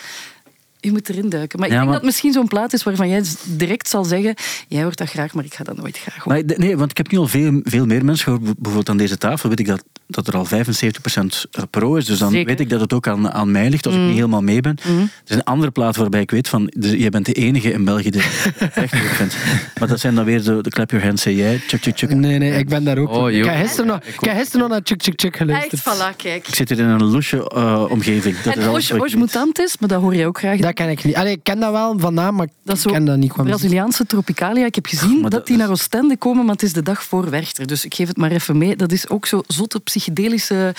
je moet erin duiken. Maar ik Ja, denk maar- dat het misschien zo'n plaat is waarvan jij direct zal zeggen... Jij hoort dat graag, maar ik ga dat nooit graag horen. Maar, nee, want ik heb nu al veel, veel meer mensen gehoord. Bijvoorbeeld aan deze tafel weet ik dat, dat er al 75% pro is. Dus dan Zeker. weet ik dat het ook aan, aan mij ligt als ik niet helemaal mee ben. Er is een andere plaat waarbij ik weet van... Dus jij bent de enige in België die het echt leuk vindt. (laughs) Maar dat zijn dan weer zo de clap your hands, say jij, chuk chuk chuk. Nee, nee, ik ben daar ook Oh. Ik heb gisteren nog, ik heb gisteren nog naar Chuk Chuk Chuk Echt, geluisterd. voilà, kijk. Ik zit hier in een loesje eh, omgeving. Dat is En alles ik Osh weet. Mutantes, maar dat hoor je ook graag. Dat ken ik niet. Allee, ik ken dat wel van naam, maar ik ken dat niet. Braziliaanse Tropicalia. Ik heb gezien dat, dat die naar Oostende komen, maar het is de dag voor Werchter. Dus ik geef het maar even mee. Dat is ook zo zotte psychedelische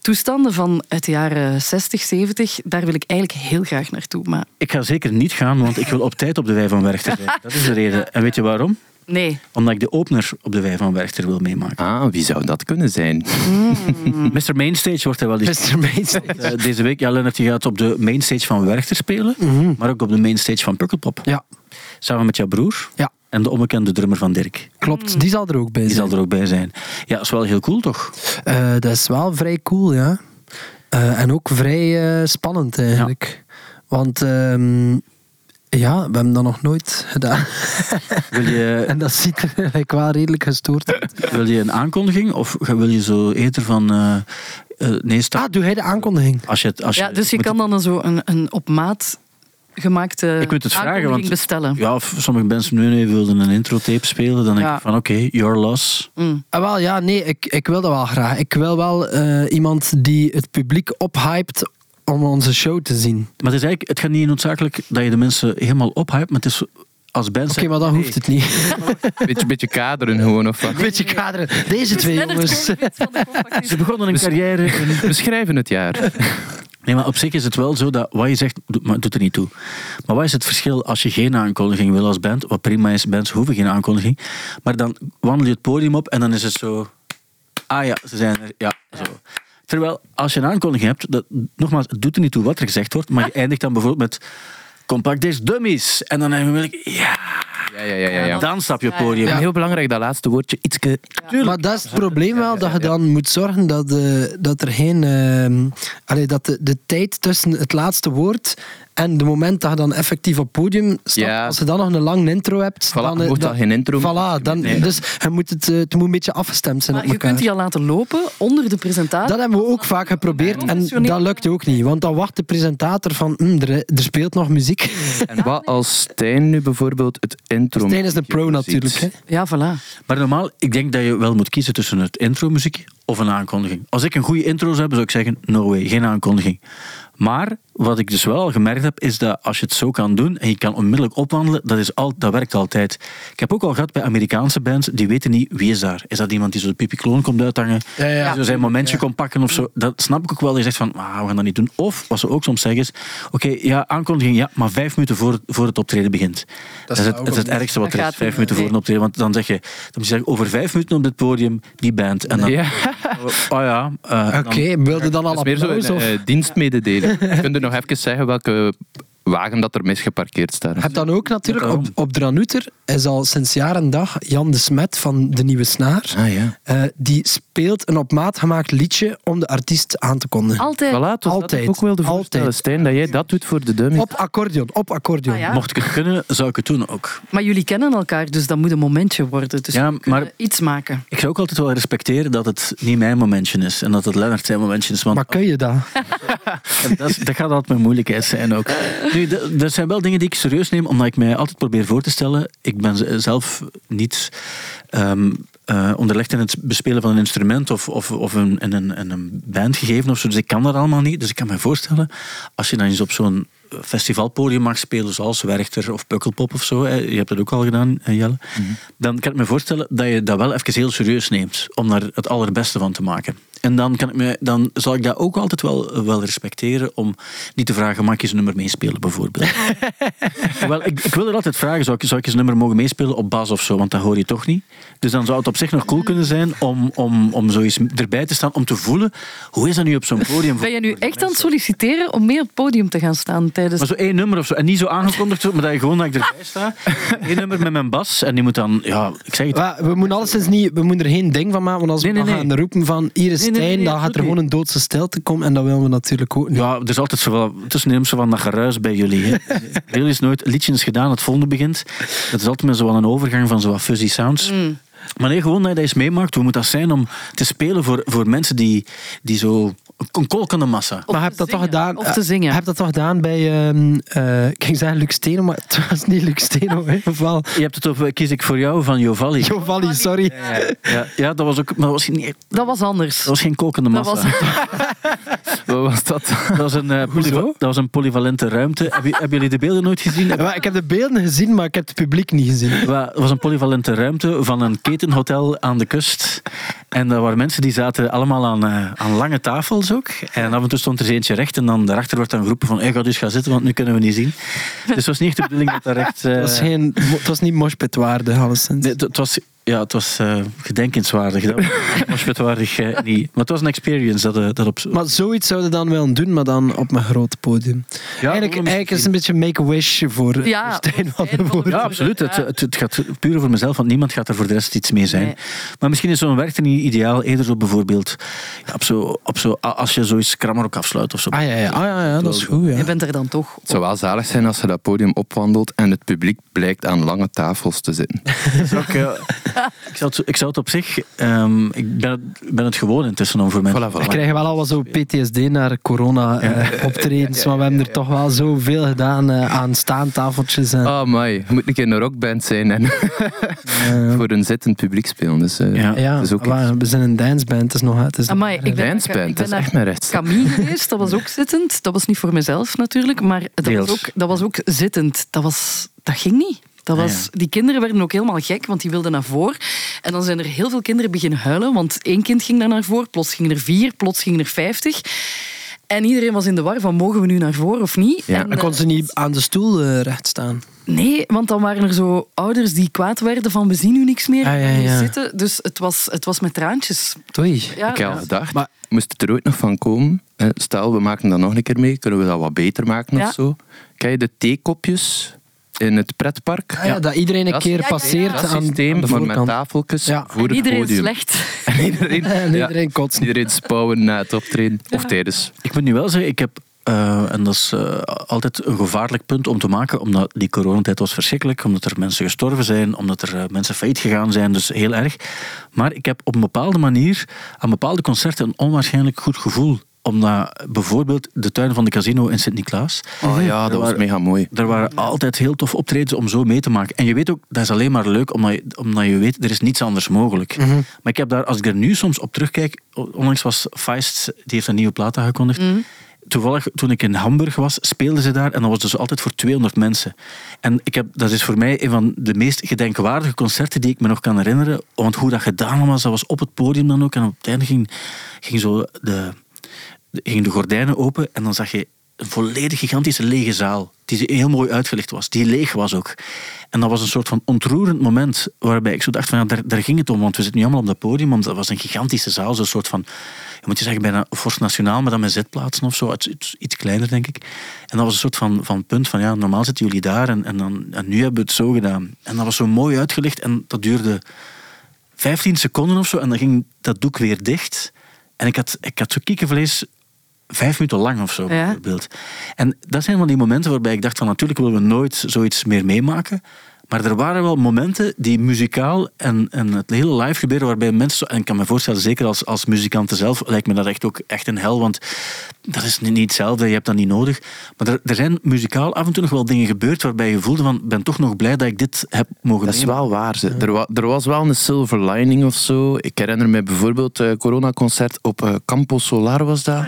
toestanden van uit de jaren 60, 70. Daar wil ik eigenlijk heel graag naartoe. Maar Ik ga zeker niet gaan, want ik wil op tijd op de Wei van Werchter zijn. (laughs) Dat is de reden. En weet je waarom? Nee. Omdat ik de opener op de Wei van Werchter wil meemaken. Ah, wie zou dat kunnen zijn? (laughs) Mr. Mainstage wordt hij wel eens Mr. Mainstage. Eh, deze week, ja, Lennart, die gaat op de mainstage van Werchter spelen, maar ook op de mainstage van Pukkelpop. Ja, Samen met jouw broer ja, en de onbekende drummer van Dirk. klopt. Die zal er ook bij Die zijn. zal er ook bij zijn. Ja, dat is wel heel cool, toch? Eh, dat is wel vrij cool, ja. Eh, en ook vrij spannend eigenlijk. Want ehm, ja, we hebben dat nog nooit gedaan. (laughs) Wil je, en dat ziet er eigenlijk wel redelijk gestoord uit. wil je een aankondiging of ga- wil je zo eerder van... eh, eh, nee, start. Ah, doe hij de aankondiging? Als je, het- als Ja, dus je moet- kan dan zo een, een op maat gemaakte Ik moet het vragen, want bestellen. ja, of sommige mensen nu nee, wilden een intro-tape spelen, dan denk Ja. ik van oké, your loss. Mm. Ah, wel, ja, nee, ik, ik wil dat wel graag. Ik wil wel eh, iemand die het publiek ophypt om onze show te zien. Maar het, is eigenlijk, het gaat niet noodzakelijk dat je de mensen helemaal ophypt, maar het is als band Oké, maar dan nee, hoeft het niet. (laughs) Beetje, beetje kaderen gewoon, of wat? Beetje kaderen. Deze twee jongens. Ze begonnen een carrière in (laughs) We schrijven het jaar. (laughs) Nee, maar op zich is het wel zo dat wat je zegt, doet, maar doet er niet toe. Maar wat is het verschil als je geen aankondiging wil als band? Wat prima is, bands hoeven geen aankondiging. Maar dan wandel je het podium op en dan is het zo... Ah ja, ze zijn er. Ja, zo. Terwijl als je een aankondiging hebt, dat, nogmaals, het doet er niet toe wat er gezegd wordt, maar je eindigt dan bijvoorbeeld met Compact Disc Dummies. En dan heb je ja, Ja, ja, ja. ja, ja. dan stap je Ja, ja. podium. En heel belangrijk, dat laatste woordje. Ietske... Maar dat is het probleem wel, dat je dan moet zorgen dat, eh, dat er geen... ehm, allee, dat de, de tijd tussen het laatste woord en de moment dat je dan effectief op het podium stapt, Ja. als je dan nog een lang intro hebt... Voilà, dan, je eh, dan- al geen intro Voilà, dan, Nee. dus je moet het, eh, het moet een beetje afgestemd zijn Maar op je elkaar. kunt die al laten lopen onder de presentatie. Dat hebben we ook vaak geprobeerd en dat lukt ook niet. Want dan wacht de presentator van, "Hm, er, er speelt nog muziek. (laughs) En wat als Stijn nu bijvoorbeeld het intro... Stijn is een pro natuurlijk. Hè. Ja, voilà. Maar normaal, ik denk dat je wel moet kiezen tussen het intro-muziek of een aankondiging. Als ik een goede intro zou hebben, zou ik zeggen, no way, geen aankondiging. Maar wat ik dus wel al gemerkt heb, is dat als je het zo kan doen en je kan onmiddellijk opwandelen, dat, is al, dat werkt altijd. Ik heb ook al gehad bij Amerikaanse bands, die weten niet wie is daar. Is dat iemand die zo de pipi-kloon komt uithangen, Ja, ja. die zo zijn momentje komt pakken of zo? Dat snap ik ook wel. Je zegt van, ah, we gaan dat niet doen. Of, wat ze ook soms zeggen is, oké, ja, aankondiging, ja, maar vijf minuten voor, voor het optreden begint. Dat, is, het, het, is het niet. ergste wat er is, vijf minuten voor een optreden. Want dan zeg je, dan moet je zeggen, over vijf minuten op dit podium, die band. En dan, Ja, (laughs) oh ja, eh, Oké, wilde dan al meer zo'n Of... uh, dienstmededeling. (laughs) Kun je nog even zeggen welke wagen dat er misgeparkeerd staat? Je hebt dan ook natuurlijk op, op Dranuter is al sinds jaar en dag Jan de Smet van De Nieuwe Snaar. Ah ja. Eh, die speelt een op maat gemaakt liedje om de artiest aan te kondigen. Altijd. Voilà, dus dat Altijd. ik ook wilde voorstellen, Altijd. Stijn, dat jij dat doet voor de dummy. Op accordeon, op accordeon. Ah, ja. Mocht ik het kunnen, zou ik het doen ook. Maar jullie kennen elkaar, dus dat moet een momentje worden. Dus Ja, maar- iets maken. Ik zou ook altijd wel respecteren dat het niet mijn momentje is. En dat het Lennart zijn momentje is. Want Maar kun je dat? (laughs) dat, is- dat gaat altijd mijn moeilijkheid zijn ook. Nu, er zijn wel dingen die ik serieus neem, omdat ik mij altijd probeer voor te stellen. Ik ben zelf niet ehm, eh, onderlegd in het bespelen van een instrument of, of, of een, in een, in een band gegeven of zo. Dus ik kan dat allemaal niet. Dus ik kan me voorstellen, als je dan eens op zo'n festivalpodium mag spelen, zoals Werchter of Pukkelpop of zo, je hebt dat ook al gedaan, Jelle, dan kan ik me voorstellen dat je dat wel even heel serieus neemt om daar het allerbeste van te maken. En dan, kan ik me, dan zal ik dat ook altijd wel, wel respecteren om niet te vragen, mag ik eens een nummer meespelen bijvoorbeeld? (laughs) wel, ik, ik wil er altijd vragen, zou ik, zou ik eens een nummer mogen meespelen op bas of zo, want dat hoor je toch niet. Dus dan zou het op zich nog cool kunnen zijn om, om, om zoiets erbij te staan, om te voelen, hoe is dat nu op zo'n podium? Ben je nu echt aan het solliciteren om mee op het podium te gaan staan tijdens... Maar zo één nummer of zo. En niet zo aangekondigd, zo, maar dat je gewoon dat ik erbij sta. Eén nummer met mijn bas. En die moet dan, ja, ik zeg het. Maar we moeten alleszins niet, we moeten er geen ding van maken, want als Nee, we nee, nee. gaan roepen van hier is Nee, nee, Stijn, nee, dan gaat er gewoon een doodse stilte komen en dat willen we natuurlijk ook niet. Ja, er is altijd zo wel, tussenin zo van dat geruis bij jullie. Hè. (laughs) Jullie is nooit een liedje is gedaan, het volgende begint. Dat is altijd met zo wel een overgang van zo wat fuzzy sounds. Maar nee, gewoon dat je dat eens meemaakt. Hoe moet dat zijn om te spelen voor, voor mensen die, die zo... Een kolkende massa. Of maar te heb dat toch zingen, gedaan? Of te zingen. Heb dat toch gedaan bij, ehm eh, ik ging zeggen Luc Steno, maar (laughs) het was niet Luc Steno? Je hebt het over Kies ik voor jou van Jovalli. Jovalli, sorry. Ja, ja, dat was ook... Maar dat was, niet, Dat was anders. dat was geen kolkende Dat massa. was... (laughs) Wat was dat? Dat was een, eh, polyva- dat was een polyvalente ruimte. Hebben jullie de beelden nooit gezien? Ja, ik heb de beelden gezien, maar ik heb het publiek niet gezien. Het was een polyvalente ruimte van een ketenhotel aan de kust. En daar waren mensen die zaten allemaal aan, eh, aan lange tafels ook. En af en toe stond er eentje recht. En dan daarachter wordt dan geroepen van hey, ga dus gaan zitten, want nu kunnen we niet zien. Dus het was niet echt de bedoeling dat daar echt... eh, (laughs) Het was, geen, het was niet moshpitwaardig, alleszins. nee, het was, ja, het was eh, gedenkenswaardig. Dat (laughs) was waardig eh, niet. Maar het was een experience dat, eh, dat op... Maar zoiets zouden we dan willen doen, maar dan op een groot podium. eigenlijk, eigenlijk is het een beetje make-a-wish voor Ja, (laughs) Stijn van Stijn de van de Voort. Ja, absoluut. Het, het, het gaat puur over mezelf, want niemand gaat er voor de rest iets mee zijn. Nee. Maar misschien is zo'n werk niet ideaal. Eerder zo bijvoorbeeld, ja, op zo, op zo, als je zoiets krammer ook afsluit of zo. Ah ja, ja, ah, ja, ja dat is goed. Je bent er dan toch. Het zou wel zalig zijn als je dat podium opwandelt en het publiek blijkt aan lange tafels te zitten. (laughs) Dat is ook, ik, zou het, ik zou het op zich... Um, ik ben, ben het gewoon intussen om voor mij. Voilà, voilà. We krijgen wel al wat zo PTSD naar corona-optredens, uh, maar we hebben er toch wel zoveel gedaan uh, aan staantafeltjes. En... Oh, my. Je moet een keer een rockband zijn en (laughs) voor een zittend publiek spelen. Dus, uh, ja, ja is ook we zijn een danceband. Het is nog... Het is Amai, ik ben, danceband, dat is echt mijn recht. Camille geweest, dat was ook (laughs) zittend. Dat was niet voor mezelf natuurlijk, maar dat, was ook, dat was ook zittend. Dat, was, dat ging niet. Dat was, ah, Die kinderen werden ook helemaal gek, want die wilden naar voren. En dan zijn er heel veel kinderen beginnen huilen, want één kind ging daar naar voren, plots gingen er vier, plots gingen er vijftig. En iedereen was in de war van mogen we nu naar voren of niet. Ja. En, kon ze niet aan de stoel uh, recht staan? Nee, want dan waren er zo ouders die kwaad werden van we zien nu niks meer ah, ja, ja. zitten. Dus het was, het was met traantjes. Toei. Ja, ik heb al gedacht, maar, moest het er ooit nog van komen? Stel, we maken dat nog een keer mee, kunnen we dat wat beter maken of zo? Kijk, de theekopjes in het pretpark. Ah, ja, dat iedereen een keer passeert dat aan, systeem, de maar met tafeltjes ja. voor het iedereen podium. slecht. (laughs) En iedereen, (laughs) en iedereen kotst. Iedereen spouwen na het optreden. Of tijdens. Ik moet nu wel zeggen, ik heb uh, en dat is uh, altijd een gevaarlijk punt om te maken, omdat die coronatijd was verschrikkelijk, omdat er mensen gestorven zijn, omdat er uh, mensen failliet gegaan zijn, dus heel erg. Maar ik heb op een bepaalde manier aan bepaalde concerten een onwaarschijnlijk goed gevoel omdat bijvoorbeeld de tuin van de casino in Sint-Niklaas. Oh ja, dat was mega mooi. Er waren altijd heel tof optredens om zo mee te maken. En je weet ook, dat is alleen maar leuk omdat je, omdat je weet, er is niets anders mogelijk. Mhm. Maar ik heb daar, als ik er nu soms op terugkijk, onlangs was Feist, die heeft een nieuwe plaat aangekondigd. Mhm. Toevallig, toen ik in Hamburg was, speelden ze daar en dat was dus altijd voor 200 mensen. En ik heb, dat is voor mij een van de meest gedenkwaardige concerten die ik me nog kan herinneren. Want hoe dat gedaan was, dat was op het podium dan ook. En op het einde ging, ging zo de, gingen de gordijnen open en dan zag je een volledig gigantische lege zaal. Die heel mooi uitgelicht was. Die leeg was ook. En dat was een soort van ontroerend moment waarbij ik zo dacht van ja, daar, ging het om. Want we zitten nu allemaal op dat podium. Want dat was een gigantische zaal. Zo'n soort van, je moet je zeggen, bijna Forst Nationaal, maar dan met zetplaatsen of zo. Iets, iets, kleiner, denk ik. En dat was een soort van, van punt van ja, normaal zitten jullie daar en, en, dan, en nu hebben we het zo gedaan. En dat was zo mooi uitgelicht en dat duurde 15 seconden of zo. En dan ging dat doek weer dicht. En ik had, ik had zo kiekenvlees vijf minuten lang of zo, Ja. bijvoorbeeld. En dat zijn van die momenten waarbij ik dacht van natuurlijk willen we nooit zoiets meer meemaken. Maar er waren wel momenten die muzikaal en, en het hele live gebeuren waarbij mensen... En ik kan me voorstellen, zeker als, als muzikanten zelf, lijkt me dat echt ook echt een hel. Want dat is niet hetzelfde, je hebt dat niet nodig. Maar er, er zijn muzikaal af en toe nog wel dingen gebeurd waarbij je voelde van... ben toch nog blij dat ik dit heb mogen Dat is wel waar. Ze. Er, wa- er was wel een silver lining of zo. Ik herinner me bijvoorbeeld het coronaconcert op eh, Campo Solar was dat.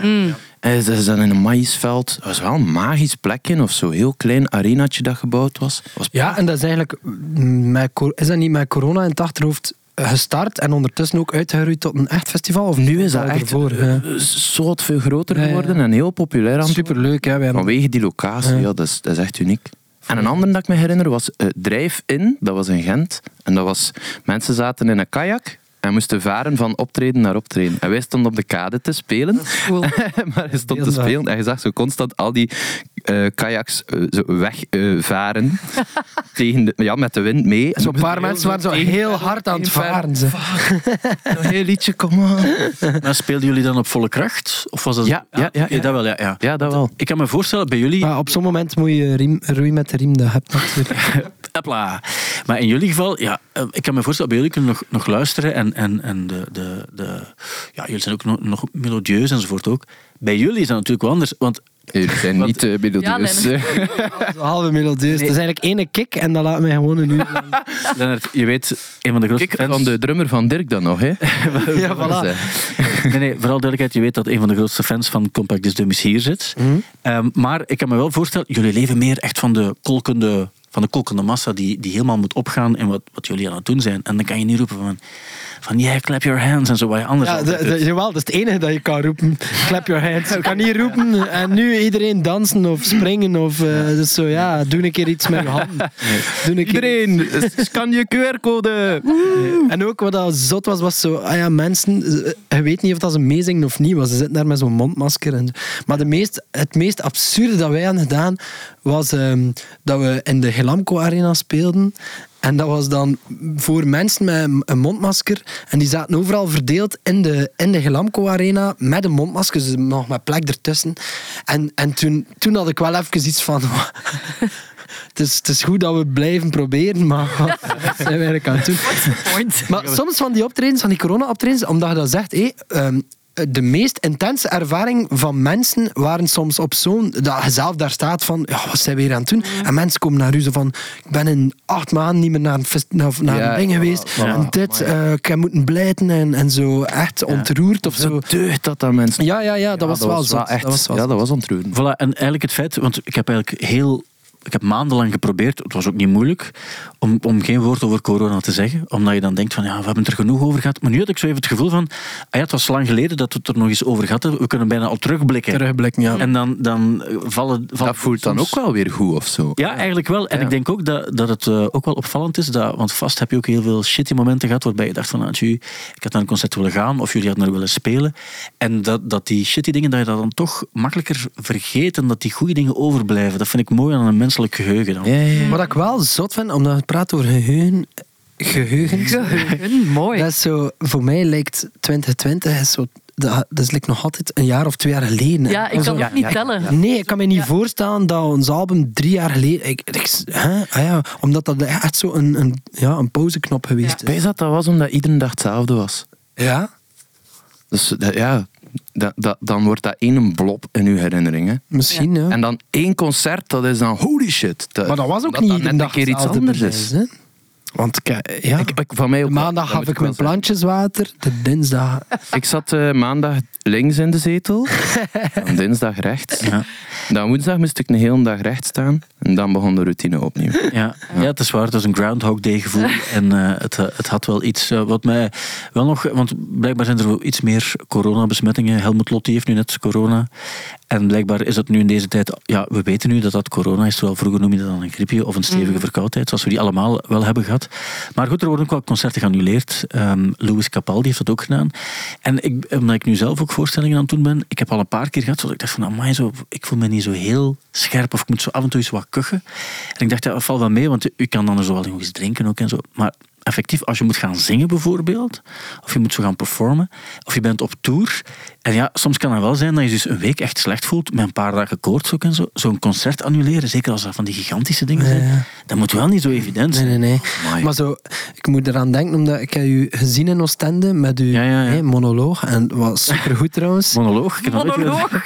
En ze zijn in een maïsveld. Dat was wel een magisch plekje of zo. Heel klein arenaatje dat gebouwd was. was Ja, en dat is eigenlijk... mm, Met, is dat niet met corona in het achterhoofd gestart en ondertussen ook uitgegroeid tot een echt festival? Of Nu is dat echt ervoor? Ja. zo wat veel groter geworden en heel populair aan. Superleuk, hè? Wij Vanwege die locatie, Ja. dat, is, dat is echt uniek. En een ander dat ik me herinner was uh, Drive-In, dat was in Gent. En dat was, mensen zaten in een kajak en moesten varen van optreden naar optreden. En wij stonden op de kade te spelen. Cool. (laughs) maar je stond te spelen en je zag zo constant al die eh, kajaks eh, zo wegvaren. (laughs) tegen de, ja, met de wind mee. Zo'n paar mensen waren zo heel hard aan het varen. ze. Een heel liedje, kom maar. (laughs) Maar speelden jullie dan op volle kracht? Of was dat... Ja, ja, ja, oké, ja. dat wel, ja. ja. Ja, dat wel. Ik kan me voorstellen, bij jullie... Maar op zo'n moment moet je riem, roeien met de riem dat hebt natuurlijk. Hopla. Maar in jullie geval, ja, eh, ik kan me voorstellen, bij jullie kunnen nog, nog luisteren en, en, en de, de, de, ja, jullie zijn ook nog, nog melodieus enzovoort ook. Bij jullie is dat natuurlijk wel anders, want Jullie zijn niet uh, melodieus. Ja, (laughs) Halve melodieus. Het is eigenlijk ene kick en dat laat mij gewoon een uur lang. (laughs) Lennart, je weet, een van de grootste fans... van de drummer van Dirk dan nog, hè? (laughs) Ja, voilà. Nee, nee, vooral duidelijkheid, je weet dat een van de grootste fans van Compact Disc Dummies hier zit. Mhm. Ehm, maar ik kan me wel voorstellen, jullie leven meer echt van de kolkende, van de kolkende massa die, die helemaal moet opgaan in wat, wat jullie aan het doen zijn. En dan kan je niet roepen van, van yeah, clap your hands en zo, wat je anders Ja, jawel, dat is het enige dat je kan roepen. Clap your hands. Je kan niet roepen en nu iedereen dansen of springen of eh, dus zo, ja, doe een keer iets met je handen. Doe een Iedereen, (laughs) scan je QR-code. En ook wat dat zot was, was zo, ah ja, mensen, eh, je weet niet of dat ze meezingen of niet, want ze zitten daar met zo'n mondmasker. En, maar de meest, het meest absurde dat wij hadden gedaan, was ehm, dat we in de Gelamco Arena speelden. En dat was dan voor mensen met een- mondmasker. En die zaten overal verdeeld in de, in de Gelamco Arena met een mondmasker, dus nog met plek ertussen. En, en toen, toen had ik wel even iets van... (laughs) het, is, het is goed dat we blijven proberen, maar wat (laughs) zijn we eigenlijk aan het doen? Maar soms van die optredens, van die corona-optredens, omdat je dat zegt, hé, ehm, de meest intense ervaring van mensen waren soms op zo'n... Dat je zelf daar staat van, ja, wat zijn we hier aan het doen? En mensen komen naar u zo van, ik ben in acht maanden niet meer naar een, fest- naar, naar Ja, een ding geweest. En dit, eh, ik heb moeten blijten en, en zo echt ontroerd of zo. Deugd dat dat mensen... Ja, ja, ja, dat was wel zo. echt... Dat was wel ja, dat was ontroerend. Voilà, en eigenlijk het feit, want ik heb eigenlijk heel. Ik heb maandenlang geprobeerd, het was ook niet moeilijk, om, om geen woord over corona te zeggen. Omdat je dan denkt van, ja, we hebben het er genoeg over gehad. Maar nu had ik zo even het gevoel van, ah ja, het was lang geleden dat we het er nog eens over gehad hebben. We kunnen bijna al terugblikken. Terugblikken, ja. En dan, dan vallen, vallen... Dat voelt dan soms- ook wel weer goed of zo. Ja, eigenlijk wel. En Ja. ik denk ook dat, dat het eh, ook wel opvallend is. Dat, want vast heb je ook heel veel shitty momenten gehad waarbij je dacht van, ah, tjie, ik had naar een concert willen gaan of jullie hadden er willen spelen. En dat, dat die shitty dingen, dat je dat dan toch makkelijker vergeet en dat die goede dingen overblijven. Dat vind ik mooi aan een menselijk geheugen dan. Ja, ja. Wat ik wel zot vind, omdat het praat over geheugen... Geheugen. Geheugen, mooi. Dat is zo, voor mij lijkt 2020 is zo, dat, dat is like nog altijd een jaar of twee jaar geleden. Ja, ik kan ook niet tellen. Nee, ik kan me niet voorstellen dat ons album drie jaar geleden... Ik, ik, hè? Ah ja, omdat dat echt zo een, een, ja, een pauzeknop geweest Ik weet is. dat dat was omdat iedere dag hetzelfde was. Ja? Dus dat- ja, dat, dat, dan wordt dat één blob in uw herinnering. Hè. Misschien, ja. En dan één concert, dat is dan holy shit. Dat- Maar dat was ook niet dat net dag een keer iets anders is. hè? Want ik, ja, Ik, ik, van mij ook maandag dat gaf ik mijn zeggen. plantjeswater, de dinsdag... (laughs) Ik zat eh, maandag links in de zetel, (laughs) en dinsdag rechts. Ja. Dan woensdag moest ik een hele dag recht staan en dan begon de routine opnieuw. Ja, ja, het is waar. Het was een Groundhog Day gevoel. (laughs) En eh, het, eh, het had wel iets eh, wat mij wel nog... Want blijkbaar zijn er wel iets meer coronabesmettingen. Helmut Lotti heeft nu net corona. En blijkbaar is het nu in deze tijd... Ja, we weten nu dat dat corona is. Terwijl vroeger noem je dat dan een griepje of een stevige verkoudheid. Zoals we die allemaal wel hebben gehad. Maar goed, er worden ook wel concerten geannuleerd. Ehm Louis Capaldi heeft dat ook gedaan. En ik, omdat ik nu zelf ook voorstellingen aan het doen ben... Ik heb al een paar keer gehad, dat ik dacht van... Amai, zo, ik voel me niet zo heel scherp. Of ik moet zo af en toe eens wat kuchen. En ik dacht, dat valt wel mee. Want u kan dan zo wel nog eens drinken ook en zo. Maar effectief, als je moet gaan zingen bijvoorbeeld, of je moet zo gaan performen, of je bent op tour. En ja, soms kan het wel zijn dat je dus een week echt slecht voelt, met een paar dagen koorts ook en zo. Zo'n concert annuleren, zeker als dat van die gigantische dingen zijn, Ja, dat moet wel niet zo evident Nee, zijn. nee, nee. Amai. Maar zo, ik moet eraan denken, omdat ik heb u gezien in Oostende met uw Ja, ja, monoloog. En het was supergoed trouwens. Monoloog? Monoloog. (laughs)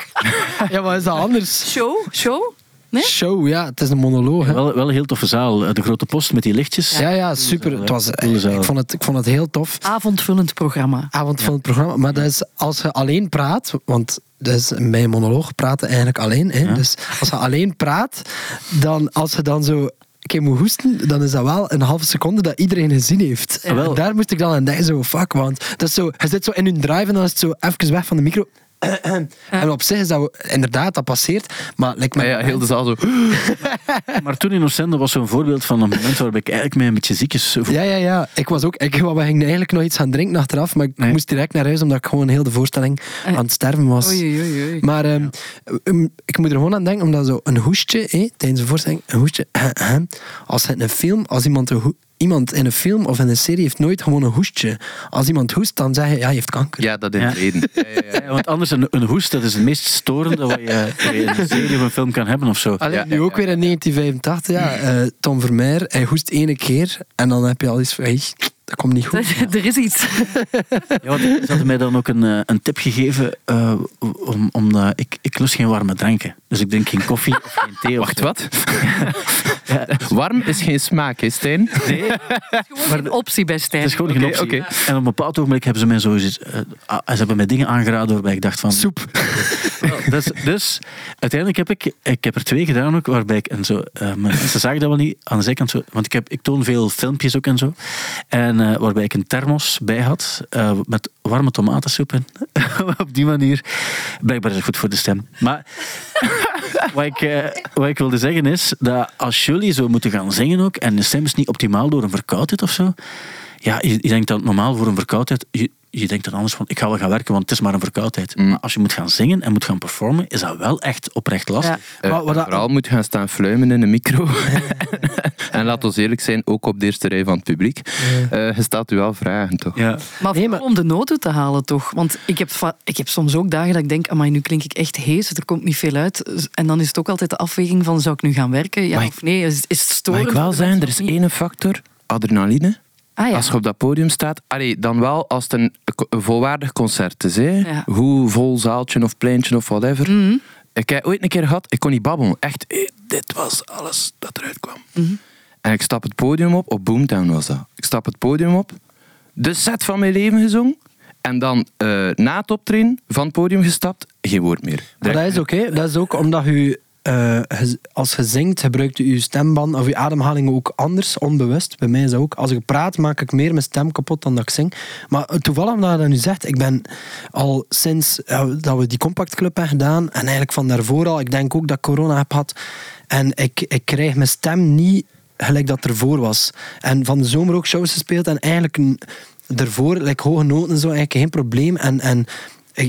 Ja, wat is dat anders? Show? Show? Nee? Show, ja. Het is een monoloog. Hè. Wel, wel een heel toffe zaal. Eh, De grote post met die lichtjes. Ja, ja, super. Het was, zaal. ik, vond het, ik vond het heel tof. Avondvullend programma. Avond van het programma. Maar dat is als je alleen praat, want dat is bij een monoloog praten eigenlijk alleen. Hè. Ja. Dus als je alleen praat, dan als je dan zo keer moet hoesten, dan is dat wel een halve seconde dat iedereen gezien heeft. En daar moest ik dan aan denken, zo fuck, want dat is zo, je zit zo in hun drive en dan is het zo even weg van de micro. (clears throat) En op zich is dat inderdaad, dat passeert. Maar lijkt me Maar ja, heel de zaal zo... (gasps) Maar toen in Oostende was zo'n voorbeeld van een moment waarbij ik eigenlijk mij een beetje ziekjes voelde. Ja, ja, ja. Ik was ook. Ik, we gingen eigenlijk nog iets gaan drinken achteraf, maar ik Nee. moest direct naar huis omdat ik gewoon heel de voorstelling Eh. aan het sterven was. Oei, oei, oei. Maar ehm, ehm, ik moet er gewoon aan denken, omdat zo een hoestje, hé, tijdens een voorstelling, een hoestje. (clears throat) als het in een film, als iemand, een iemand in een film of in een serie heeft nooit gewoon een hoestje. Als iemand hoest, dan zeg je, ja, hij heeft kanker. Ja, dat Ja. het reden. (laughs) Ja, ja, ja. Ja, want anders, een, een hoest, dat is het meest storende wat je, wat je in een serie of een film kan hebben of zo. Alleen Ja, nu ja, ook weer in 1985, ja. eh, Tom Vermeer, hij hoest ene keer en dan heb je al iets van, hey, dat komt niet goed. (laughs) er is iets. (laughs) Ja, want ze hadden mij dan ook een, eh, een tip gegeven, eh, om, omdat ik, ik lust geen warme dranken. Dus ik drink geen koffie of geen thee. Of Wacht, zo. wat? Ja, (laughs) Warm is geen smaak, hè, Stijn? nee, Gewoon een optie bij Stijn. het is gewoon geen Oké, optie. En op een bepaald ogenblik hebben ze mij zo eh, ah, ze hebben mij dingen aangeraden waarbij ik dacht van... Soep. Dus, dus uiteindelijk heb ik, ik heb er twee gedaan ook, waarbij ik en zo, eh, mensen zagen dat wel niet aan de zijkant zo, want ik, heb, ik toon veel filmpjes ook en zo, en eh, waarbij ik een thermos bij had eh, met warme tomatensoep in. (laughs) Op die manier. Blijkbaar is het goed voor de stem. Maar (laughs) wat ik, eh, wat ik wilde zeggen is dat als jullie zo moeten gaan zingen ook, en de stem is niet optimaal door een verkoudheid of zo, ja, je, je denkt dat normaal voor een verkoudheid, je, je denkt dan anders van, ik ga wel gaan werken, want het is maar een verkoudheid. Mm. Maar als je moet gaan zingen en moet gaan performen, is dat wel echt oprecht lastig. Ja. Eh, Maar wat dat- vooral moet gaan staan fluimen in de micro. (laughs) en laat ons eerlijk zijn, ook op de eerste rij van het publiek. Eh, je stelt u wel vragen, toch? Ja. Maar Nee, maar- om de nood uit te halen, toch? Want ik heb, ik heb soms ook dagen dat ik denk, amai, nu klink ik echt hees, er komt niet veel uit. En dan is het ook altijd de afweging van, zou ik nu gaan werken? Ja Maar of nee? Is, is het storend? Mag ik wel zeggen, er is één factor, adrenaline. Ah ja. Als je op dat podium staat, allee, dan wel als het een, een volwaardig concert is. Hè? Ja. Hoe vol zaaltje of pleintje of whatever. Mhm. Ik heb ooit een keer gehad, ik kon niet babbelen. Echt, eh, dit was alles dat eruit kwam. Mhm. En ik stap het podium op, op Boomtown was dat. Ik stap het podium op, de set van mijn leven gezongen. En dan eh, na het optreden van het podium gestapt, geen woord meer. Maar dat is oké. Dat is ook omdat u, eh, als je zingt, gebruikt u uw stemband of uw ademhaling ook anders, onbewust. Bij mij is dat ook. Als ik praat, maak ik meer mijn stem kapot dan dat ik zing. Maar toevallig omdat je dat nu zegt, ik ben al sinds ja, dat we die Compact Club hebben gedaan, en eigenlijk van daarvoor al, ik denk ook dat ik corona heb gehad, en ik, ik krijg mijn stem niet gelijk dat ervoor was. En van de zomer ook shows gespeeld en eigenlijk ervoor, like hoge noten en zo, eigenlijk geen probleem. En, en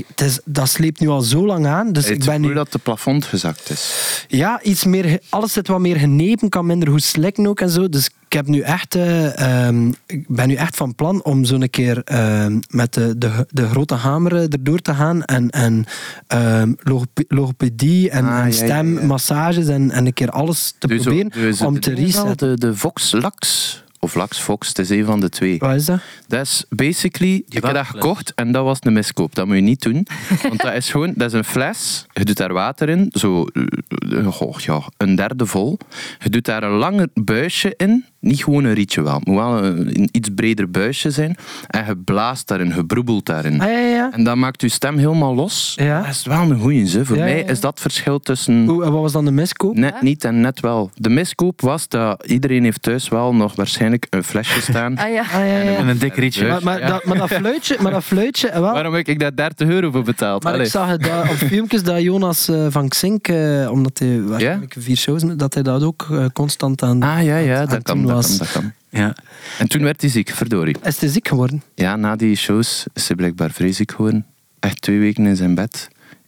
het is, dat sleept nu al zo lang aan. Dus Het ik ben nu, dat de plafond gezakt is. ja, iets meer, alles zit wat meer genepen, kan minder goed slikken ook en zo. Dus ik, heb nu echt, eh, ehm, ik ben nu echt van plan om zo'n keer ehm, met de, de, de grote hamer eh, erdoor te gaan en, en ehm, logope- logopedie en, Ah, en ja, ja, ja. stemmassages en, en een keer alles te Dus proberen zo- dus om te resetten. De, de Vox Lax, of Lax Fox, het is een van de twee. Wat is dat? Dat is basically, ik heb dat gekocht en dat was een miskoop. Dat moet je niet doen. (laughs) Want dat is gewoon, dat is een fles. Je doet daar water in, zo eh, goh, ja, een derde vol. Je doet daar een langer buisje in. Niet gewoon een rietje wel. Het moet wel een, een iets breder buisje zijn. En je blaast daarin, je broebelt daarin. Ah, ja, ja. En dat maakt je stem helemaal los. Ja. Dat is wel een goeie. Ze. Voor Ja, mij ja, ja. is dat verschil tussen... Hoe, en wat was dan de miskoop? Net niet en net wel. De miskoop was dat iedereen heeft thuis wel nog waarschijnlijk een flesje staan. (laughs) Ah ja. Ah, ja, ja. En een dik rietje. Maar, maar, dat, maar dat fluitje, maar dat fluitje eh, wel. Waarom heb ik daar 30 euro voor betaald? Maar Allee. ik zag het daar op filmpjes dat Jonas eh, van Xink, eh, omdat hij waarschijnlijk vier shows, dat hij dat ook eh, constant aan, Ah ja, ja aan dat, kan, dat, was. kan, dat kan. Ja. En toen werd hij ziek, verdorie. Is hij ziek geworden? Ja, na die shows is hij blijkbaar vreselijk geworden. Echt twee weken in zijn bed.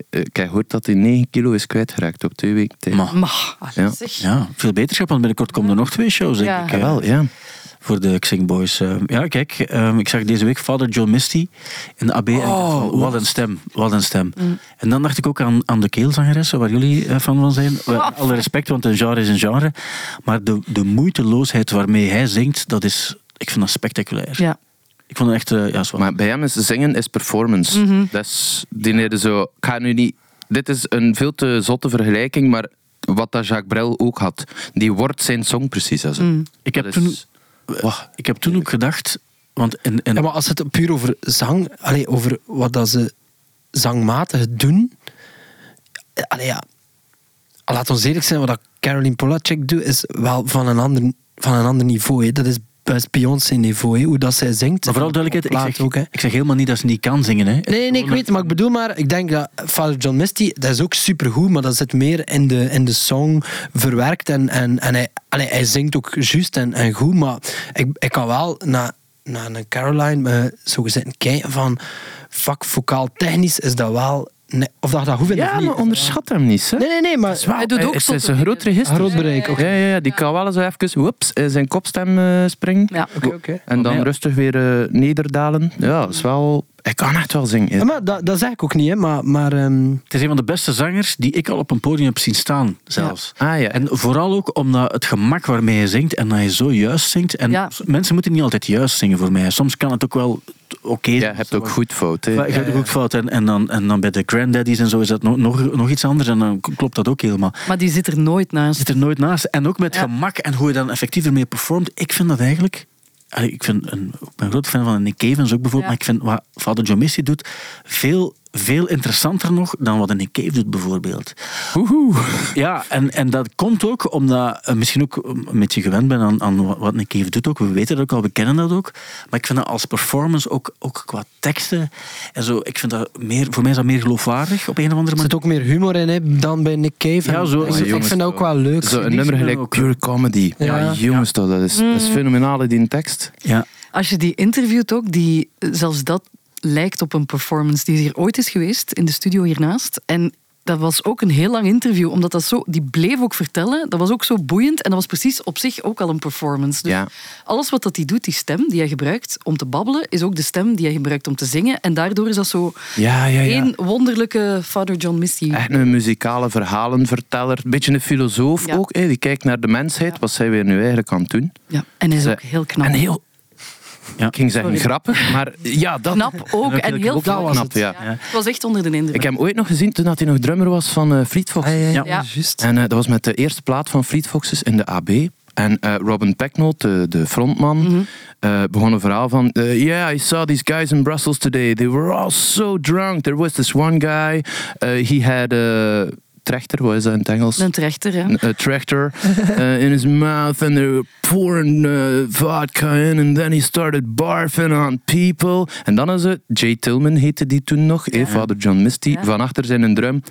Eh, Ik heb gehoord dat hij 9 kilo is kwijtgeraakt op twee weken tijd. Maar, Maar, Ja. ja, veel beterschap, want binnenkort komen er nog twee shows, denk Ja. ik. Ja, wel, ja. Voor de Xing Boys. Eh, ja, kijk, ehm, ik zag deze week Father John Misty in de AB. en dacht van, wat een stem, wat een stem. En dan dacht ik ook aan, aan de keelzangeressen, waar jullie eh, van van zijn. Oh. Alle respect, want een genre is een genre. Maar de, de moeiteloosheid waarmee hij zingt, dat is, ik vind dat spectaculair. Ja. Ik vond het echt, eh, ja. Maar bij hem is zingen is performance. Mhm. Dat is, die hebben zo, ik ga nu niet, dit is een veel te zotte vergelijking, maar wat dat Jacques Brel ook had. Die wordt zijn song precies. Also. Mm. ik, heb toen, ik heb toen ook gedacht... Want in, in, Ja, maar als het puur over zang, allee, over wat dat ze zangmatig doen. Allee, ja. Laat ons eerlijk zijn, wat Caroline Polacek doet, is wel van een ander, van een ander niveau. Hè. Dat is best Beyoncé niveau, hè. hoe dat zij zingt. maar vooral duidelijkheid, ik zeg, ook, ik zeg helemaal niet dat ze niet kan zingen. Hè. Nee, nee, ik weet het, maar ik bedoel maar, ik denk dat Father John Misty, dat is ook supergoed, maar dat zit meer in de, in de song verwerkt en, en, en hij, allee, hij zingt ook juist en, en goed, maar ik, ik kan wel naar, naar een Caroline uh, zo gezegd kijken van, fuck, vocaal technisch is dat wel, nee, of dat dat hoeft Ja, niet. maar onderschat hem niet. Hè? Nee, nee, nee, maar Hij doet ook het is een groot register. groot bereik. oké. Ja, ja, ja, die kan wel eens even whoops, in zijn kopstem eh, springen. Ja. Oké, oké. En dan rustig weer eh, nederdalen. Ja, dat is wel... Hij kan echt wel zingen. Ja, maar dat, dat zeg ik ook niet, hè, maar, maar ehm, Het is een van de beste zangers die ik al op een podium heb zien staan, zelfs. Ah ja. En vooral ook omdat het gemak waarmee hij zingt en dat hij zo juist zingt. En Ja. mensen moeten niet altijd juist zingen voor mij. Soms kan het ook wel oké ja, zijn. je hebt ook goed fout. Hè. Je hebt ook fout. En, en, dan, en dan bij de granddaddies en zo is dat nog, nog, nog iets anders. En dan klopt dat ook helemaal. Maar die zit er nooit naast. Zit er nooit naast. En ook met Ja. gemak en hoe je dan effectief ermee performt. Ik vind dat eigenlijk... Ik, vind een, ik ben een groot fan van Nick Cavens ook bijvoorbeeld. Ja. Maar ik vind wat Father John Misty doet veel, veel interessanter nog dan wat een Nick Cave doet bijvoorbeeld. Ja, en, en dat komt ook omdat eh, misschien ook een beetje gewend ben aan, aan wat- Nick Cave doet ook. We weten dat ook al, we kennen dat ook. Maar ik vind dat als performance ook, ook qua teksten en zo, ik vind dat meer, voor mij is dat meer geloofwaardig op een of andere er manier. zit ook meer humor in hè, dan bij Nick Cave. Ja, zo- ik, jongens, vind dat ook wel leuk. Zo een nummer gelijk. Pure Comedy. Ja, Ja. jongens, toch, dat is, dat is fenomenaal, die tekst. Ja. Als je die interviewt ook, die, zelfs dat lijkt op een performance die hier ooit is geweest in de studio hiernaast. En dat was ook een heel lang interview, omdat dat zo, die bleef ook vertellen. Dat was ook zo boeiend en dat was precies op zich ook al een performance. Dus Ja. alles wat dat hij doet, die stem die hij gebruikt om te babbelen, is ook de stem die hij gebruikt om te zingen. En daardoor is dat zo Ja, één wonderlijke Father John Misty. Echt een muzikale verhalenverteller. Een beetje een filosoof ook. Hè. Die kijkt naar de mensheid, wat zij weer nu eigenlijk aan het doen. Ja, en hij is Ze- ook heel knap. En heel... Ja. Ik ging zeggen Sorry. grappig, maar ja, dat... knap ook en heel Dat knap. het. Ja. Het was echt onder de indruk. Ik heb hem ooit nog gezien toen dat hij nog drummer was van uh, Fleet Foxes. Ah, ja, ja. En eh, dat was met de eerste plaat van Fleet Foxes in de AB. En eh, Robin Pecknold, de, de frontman, Mhm. eh, begon een verhaal van... eh, yeah, I saw these guys in Brussels today. They were all so drunk. There was this one guy. uh, he had a... Trechter, wat is dat in het Engels? Een trechter, hè. a tractor uh, in his mouth and they were pouring uh, vodka in and then he started barfing on people. En dan is het, Jay Tillman heette die toen nog, eh, Father John Misty, Ja. van achter zijn een drum.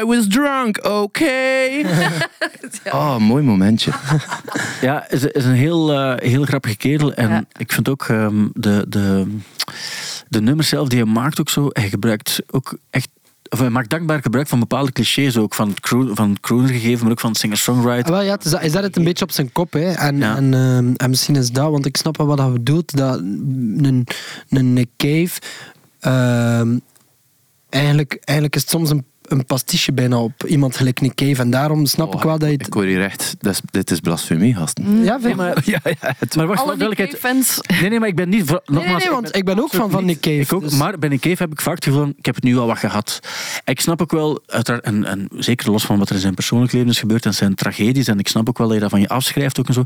I was drunk, okay. (laughs) Oh, mooi momentje. Ja, is, is een heel, eh, heel grappige kerel. En Ja. ik vind ook ehm, de, de, de nummers zelf die hij maakt ook zo. Hij gebruikt ook echt. Of hij maakt dankbaar gebruik van bepaalde clichés ook. Van het crew, van het crooner gegeven, maar ook van singer-songwriter. Ah, Wel, ja, is, hij zet het een beetje op zijn kop. Hè. En, Ja. en, ehm, en misschien is dat, want ik snap wel wat hij bedoelt, dat een, een Nick Cave... ehm, eigenlijk, eigenlijk is het soms een, een pastiche bijna op iemand gelijk Nick Cave. En daarom snap ik wel dat je het... Ik hoor hier echt, dat is, dit is blasfemie, gasten. Ja, vind- maar, (laughs) Ja, ja, het, maar wacht, Alle Nick. Cave-fans. Nee, nee, maar ik ben niet... voor- Nee, nee, want ik ben ook fan van Nick Cave. Ik ook, dus- maar bij Nick Cave heb ik vaak het gevoel van, ik heb het nu al wat gehad. Ik snap ook wel, uiteraard, en, en zeker los van wat er in zijn persoonlijk leven is gebeurd en zijn tragedies, en ik snap ook wel dat je dat van je afschrijft ook en zo.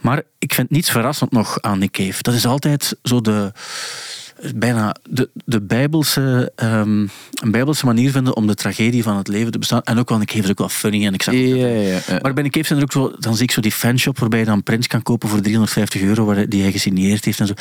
Maar ik vind niets verrassend nog aan Nick Cave. Dat is altijd zo de bijna de, de bijbelse, ehm, een bijbelse manier vinden om de tragedie van het leven te bestaan. En ook wel, Nick Cave is ook wel funny. En ik ja, ja, ja. maar bij een Cave zijn er ook zo, dan zie ik zo die fanshop waarbij je dan prints kan kopen voor 350 euro, waar, die hij gesigneerd heeft en zo.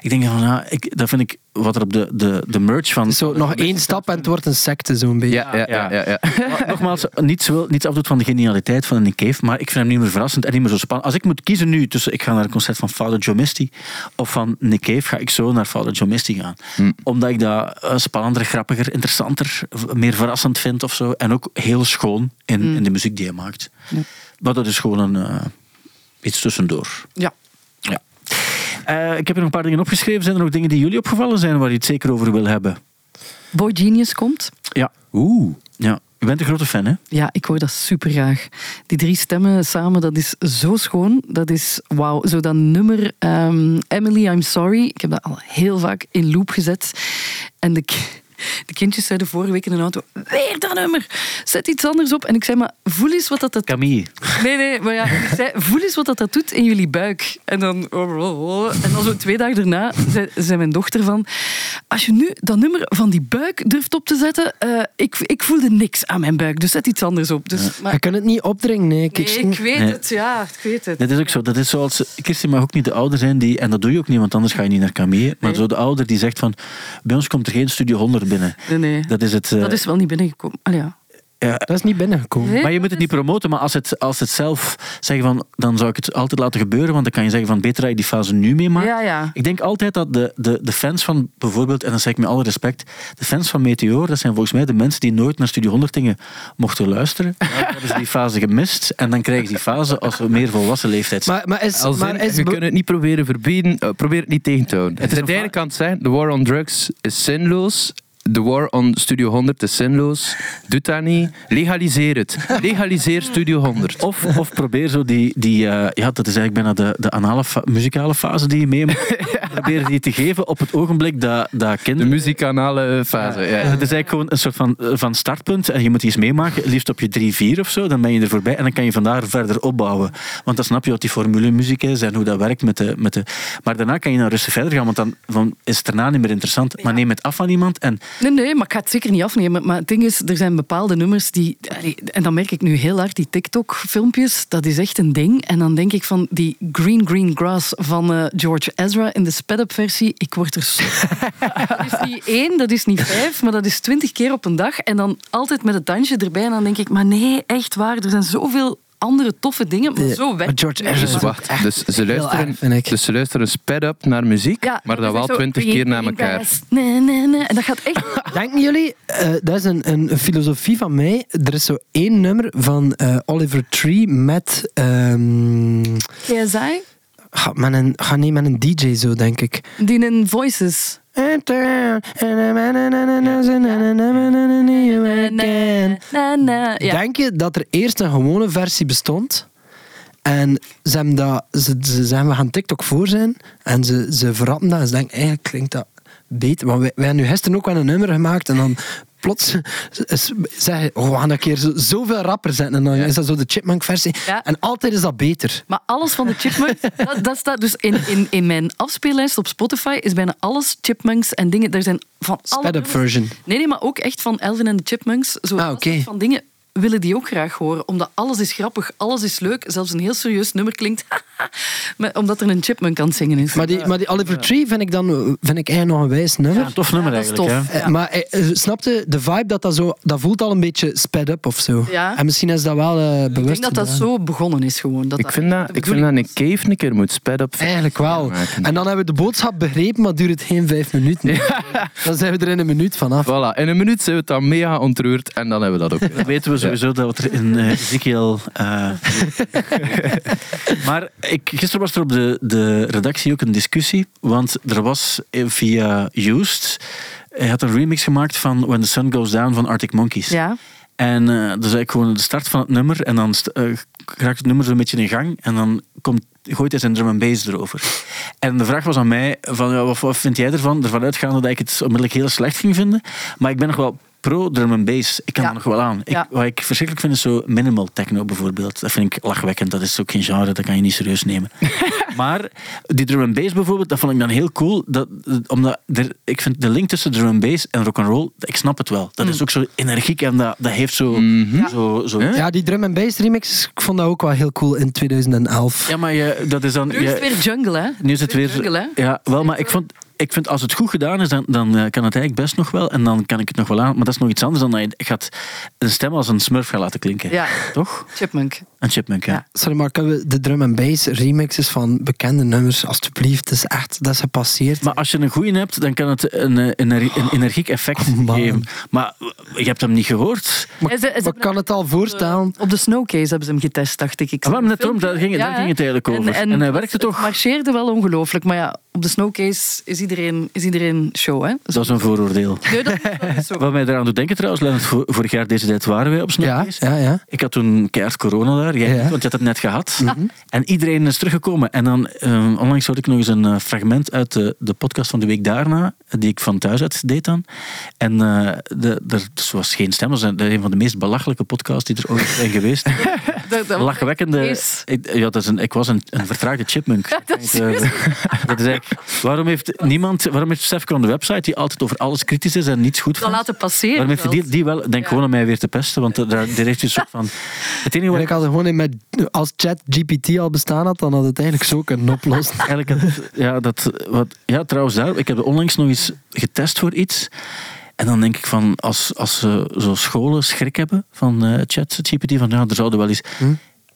Ik denk van, ja, ik, dat vind ik wat er op de, de, de merch van. Zo, nog één stap en het wordt een secte zo'n beetje. Ja, ja, ja, ja, ja. Maar Nogmaals, niets, wil, niets afdoet van de genialiteit van Nick Cave, maar ik vind hem niet meer verrassend en niet meer zo spannend. Als ik moet kiezen nu tussen ik ga naar een concert van Father Joe Misty of van Nick Cave, ga ik zo naar Father Joe Misty gaan. Omdat ik dat eh, spannender, grappiger, interessanter, meer verrassend vind of zo. En ook heel schoon in, in de muziek die hij maakt. Maar dat is gewoon een, eh, iets tussendoor. Ja. Eh, ik heb er nog een paar dingen opgeschreven. Zijn er nog dingen die jullie opgevallen zijn waar je het zeker over wil hebben? Boy Genius komt. Ja. Oeh. Ja. Je bent een grote fan, hè? Ja, ik hoor dat super graag. Die drie stemmen samen, dat is zo schoon. Dat is wauw. Zo dat nummer ehm, Emily, I'm Sorry. Ik heb dat al heel vaak in loop gezet. En de, de kindjes zeiden vorige week in een auto: Weer dat nummer! Zet iets anders op. En ik zei: Maar voel eens wat dat, dat Camille. Nee, nee, maar ja, ik zei, voel eens wat dat, dat doet in jullie buik. En dan, en dan zo twee dagen daarna zei, zei mijn dochter van, als je nu dat nummer van die buik durft op te zetten, eh, ik, ik voelde niks aan mijn buik, dus zet iets anders op. Dus, maar, Je kunt het niet opdringen. Nee. nee, ik weet Nee. het, ja, ik weet het. Dat is ook zo. Dat is zoals... Kirsten mag ook niet de ouder zijn die... En dat doe je ook niet, want anders ga je niet naar Camille. Maar Nee. zo de ouder die zegt van... Bij ons komt er geen Studio 100 binnen. Nee, nee. Dat is het... eh, Dat is wel niet binnengekomen. Allee, ja. ja, Dat is niet binnengekomen. Nee, maar je moet het niet promoten, maar als het, als het zelf zeggen van... Dan zou ik het altijd laten gebeuren, want dan kan je zeggen van... Beter dat je die fase nu meemaakt. Ja, ja. Ik denk altijd dat de, de, de fans van bijvoorbeeld, en dat zeg ik met alle respect, de fans van Meteor, dat zijn volgens mij de mensen die nooit naar Studio 100 dingen mochten luisteren. Dan hebben ze die fase gemist en dan krijgen ze die fase als we meer volwassen leeftijd zijn. Maar, maar is, Als maar in, is we kunnen het niet proberen verbieden, eh, probeer het niet tegen te houden. Het is aan de ene kant zijn, de war on drugs is zinloos. De war on Studio 100 is zinloos. Doe dat niet. Legaliseer het. Legaliseer Studio 100. Of, of probeer zo die, die eh, ja, dat is eigenlijk bijna de, de anale fa- muzikale fase die je mee moet. (laughs) Probeer die te geven op het ogenblik dat, dat De kinderen... muzikanale fase. Ja. Het is eigenlijk gewoon een soort van, van startpunt en je moet eens meemaken, liefst op je 3-4 of zo, dan ben je er voorbij en dan kan je vandaar verder opbouwen. Want dan snap je wat die formulemuziek is en hoe dat werkt met de... Met de maar daarna kan je dan rustig verder gaan, want dan, dan is het daarna niet meer interessant. Maar neem het af van iemand en Nee, nee, maar ik ga het zeker niet afnemen. Maar het ding is, er zijn bepaalde nummers die... En dan merk ik nu heel hard, die TikTok-filmpjes, dat is echt een ding. En dan denk ik van die Green Green Grass van eh, George Ezra in de sped-up versie. Ik word er zo... (laughs) dat is niet één, dat is niet vijf, maar dat is twintig keer op een dag. En dan altijd met het dansje erbij. En dan denk ik, maar nee, echt waar. Er zijn zoveel andere toffe dingen, maar zo weg. George Dus, Ezra wacht, dus, ze luisteren, erg, dus ze luisteren sped-up naar muziek, Ja, maar dat dan wel twintig keer na ain't elkaar. Nee, nee, nee. En dat gaat echt... (laughs) Denken jullie, eh, dat is een, een, filosofie van mij. Er is zo één nummer van eh, Oliver Tree met. ehm KSI, ga, met een, ga nee, met een DJ zo, denk ik. die in Voices. Denk je dat er eerst een gewone versie bestond? En ze, hebben dat, ze, ze zeggen, we gaan TikTok voor zijn. En ze, ze verrappen dat. En ze denken, eigenlijk klinkt dat beter. Want wij, wij hebben nu gisteren ook wel een nummer gemaakt. En dan plots zeggen oh, we gaan een keer zo, zoveel rapper zetten. En dan is dat zo de chipmunk versie. Ja. En altijd is dat beter. Maar alles van de Chipmunks, (laughs) dat, dat staat dus in, in, in mijn afspeellijst op Spotify, is bijna alles Chipmunks en dingen. Er zijn van alle Sped-up version. Nee, nee, maar ook echt van Elvin en de Chipmunks. Zo Ah, van dingen willen die ook graag horen. Omdat alles is grappig, alles is leuk. Zelfs een heel serieus nummer klinkt... (laughs) maar omdat er een chipmunk aan het zingen is. Maar die, maar die Oliver Tree vind ik dan vind ik eigenlijk nog een wijs nummer. Ja, een tof nummer Ja, eigenlijk. tof. Hè? Eh, Maar eh, eh, snapte de vibe dat dat zo, dat voelt al een beetje sped up of zo. Ja. En misschien is dat wel bewust. ik denk dat dat zo begonnen is gewoon. Dat Ik dat vind dat, ik vind dat een cave een keer moet sped-up Eigenlijk wel. En dan hebben we de boodschap begrepen, maar duurt het geen vijf minuten. Dan zijn we er in een minuut vanaf. Voilà, in een minuut zijn we het dan mega ontroerd en dan hebben we dat ook. Weten we sowieso dat er in eh, Ezekiel... eh, (laughs) maar ik, gisteren was er op de, de redactie ook een discussie, want er was eh, via Used... Hij had een remix gemaakt van When the Sun Goes Down van Arctic Monkeys. Ja. En dat is eigenlijk gewoon de start van het nummer. En dan eh, raakt het nummer zo'n beetje in gang. En dan komt, gooit hij zijn drum and bass erover. En de vraag was aan mij, van, ja, wat, wat vind jij ervan? Ervan uitgaande dat ik het onmiddellijk heel slecht ging vinden. Maar ik ben nog wel pro drum and bass. Ik kan Ja. er nog wel aan. Ik, Ja. Wat ik verschrikkelijk vind is zo minimal techno bijvoorbeeld. Dat vind ik lachwekkend. Dat is ook geen genre, dat kan je niet serieus nemen. (laughs) maar die drum and bass bijvoorbeeld, dat vond ik dan heel cool. Dat, omdat er, ik vind de link tussen drum and bass en rock and roll, ik snap het wel. Dat Mm. is ook zo energiek en dat, dat heeft zo... zo, zo Ja, die drum and bass remix, ik vond dat ook wel heel cool in 2011. Ja, maar je, dat is dan... Nu is het weer jungle, hè? nu is het weer... jungle, hè? Ja, wel, maar ik vond... Ik vind als het goed gedaan is, dan, dan eh, kan het eigenlijk best nog wel. En dan kan ik het nog wel aan. Maar dat is nog iets anders dan dat je gaat een stem als een smurf gaan laten klinken. Ja. Toch? Chipmunk. Een chipmunk, ja. Ja. Sorry, maar kunnen we de drum and bass remixes van bekende nummers, alstublieft, dat is echt, dat is gepasseerd. Maar als je een goeie hebt, dan kan het een, eh, een, een energiek effect Oh, geven. Maar je hebt hem niet gehoord. Maar, kan het al voorstellen? Op de Snowcase hebben ze hem getest, dacht ik. ik Ah, net om, daar ging, daar ging het eigenlijk over. En, hij werkte het toch... marcheerde wel ongelooflijk. Maar ja, op de Snowcase is iedereen, is iedereen show, hè? Dat is een vooroordeel. Nee, dat is wel niet zo. Wat mij eraan doet denken trouwens, Lennart, vor- vorig jaar deze tijd waren wij op Ja, Snowcase. ja, ja. Ik had toen keihard corona daar, jij Ja. niet, want je had het net gehad. En iedereen is teruggekomen. En dan, eh, onlangs hoorde ik nog eens een eh, fragment uit de, de podcast van de week daarna, die ik van thuis uit deed dan. En eh, de, er dus was geen stem, dat was een, een van de meest belachelijke podcasts die er ooit zijn geweest. (laughs) Dat- dat- Lachwekkende... Is- Ik, ja, dat is een, ik was een, een vertraagde chipmunk. (laughs) dat is Eh, dat is eigenlijk, waarom heeft niemand, waarom heeft Stefke on de website, die altijd over alles kritisch is en niets goed vindt, laten passeren. waarom heeft hij die, die wel, denk Ja. gewoon om mij weer te pesten, want eh, daar, daar heeft hij een soort van... Het enige wat Ik had gewoon in met, als chat GPT al bestaan had, dan had het eigenlijk zo kunnen oplossen. Eigenlijk, het- ja, dat, wat, ja, trouwens, daar, ik heb onlangs nog eens getest voor iets. En dan denk ik van, als, als ze zo scholen schrik hebben van eh chat GPT, van ja, er zouden wel eens...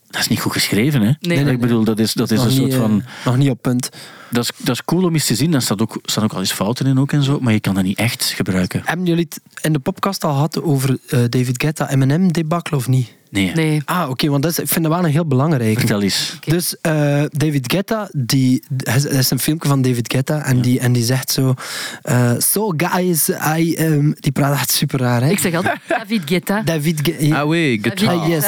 Dat is niet goed geschreven, hè? Nee. Nee, ik bedoel, dat is, dat is nog, een niet, soort eh, van... nog niet op punt. Dat is, dat is cool om eens te zien. Daar staat ook, staan ook al eens fouten in ook en zo, maar je kan dat niet echt gebruiken. Hebben jullie het in de podcast al gehad over eh, David Guetta Eminem debacle of niet? Nee, Nee. Ah, oké, want dat is, ik vind dat wel een heel belangrijk. vertel eens. Dus eh, David Guetta, die, het is een filmpje van David Guetta en, die, en die zegt zo: eh, So guys, I, um, die praat echt super raar. Hè? Ik zeg altijd (laughs) David Guetta. David Guetta. Ah oui, guitar. Ah, yes.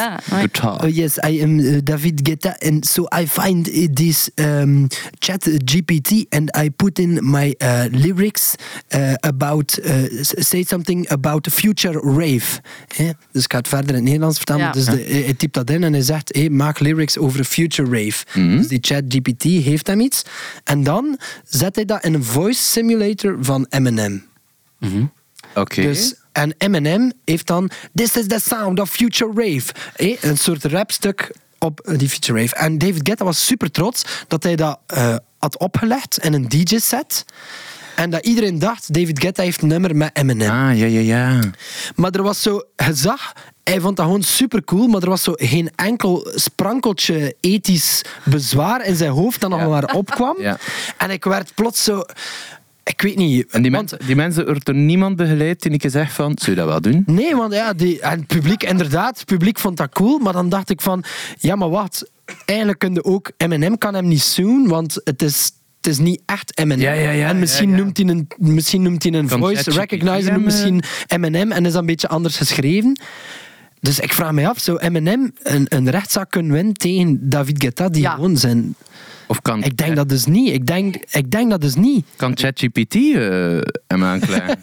Oh yes, I am uh, David Guetta, and so I find this um, Chat GPT, and I put in my uh, lyrics uh, about uh, say something about the future rave. Hè? Dus ik ga het verder in het Nederlands vertellen. Ja. Dus de, hij hij typt dat in en hij zegt: hey, maak lyrics over de future rave. Dus die Chat GPT heeft hem iets, en dan zet hij dat in een voice simulator van Eminem. Oké. Dus, en Eminem heeft dan This is the sound of Future Rave. Eh, een soort rapstuk op eh, die Future Rave. En David Guetta was super trots dat hij dat eh, had opgelegd in een DJ-set. En dat iedereen dacht, David Guetta heeft een nummer met Eminem. Ah, ja, ja, ja. Maar er was zo, je zag, hij vond dat gewoon super cool, maar er was zo geen enkel sprankeltje ethisch bezwaar in zijn hoofd dat nog Ja. maar opkwam. Ja. En ik werd plots zo, ik weet niet. En die, want- mensen, die mensen, er door niemand begeleid die ik gezegd van, zou je dat wel doen? Nee, want ja, die, en het publiek, inderdaad, het publiek vond dat cool, maar dan dacht ik van, ja, maar wat? Eigenlijk kun je ook, Eminem kan hem niet zoen, want het is, het is niet echt Eminem. Ja, ja, ja, en misschien, ja, ja. Noemt hij een, misschien noemt hij een Kan voice recognizer, noemt misschien eh? Eminem en is dat een beetje anders geschreven. Dus ik vraag me af, zou Eminem een, een rechtszaak kunnen winnen tegen David Guetta, die Ja. gewoon zijn... Of kan, Ik denk dat dus niet. Ik denk, ik denk dat dus niet. kan ChatGPT eh, hem aanklagen? (laughs)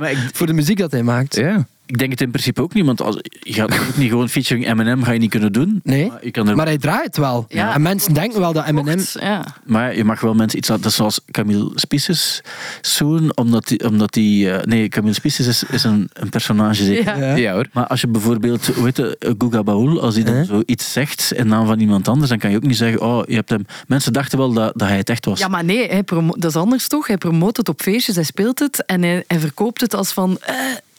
Ja, Voor de muziek dat hij maakt. ja. Ik denk het in principe ook niet, want als, je gaat ook niet gewoon featuring Eminem ga je niet kunnen doen. Nee, Maar je, kan er, maar hij draait wel. Ja. En mensen denken wel dat Eminem... Ja. maar je mag wel mensen iets laten, dat is zoals Camille Spices zoen, omdat die, omdat die eh, nee, Camille Spices is, is een, een personage zeker. Ja. Ja. ja hoor. Maar als je bijvoorbeeld, hoe heet het, eh, Guga Baul, als hij dan Huh? zoiets zegt in naam van iemand anders, dan kan je ook niet zeggen, oh, je hebt hem... Mensen dachten wel dat, dat hij het echt was. Ja, maar nee, hij promo- dat is anders toch? Hij promoot het op feestjes, hij speelt het en hij, hij verkoopt het als van... eh,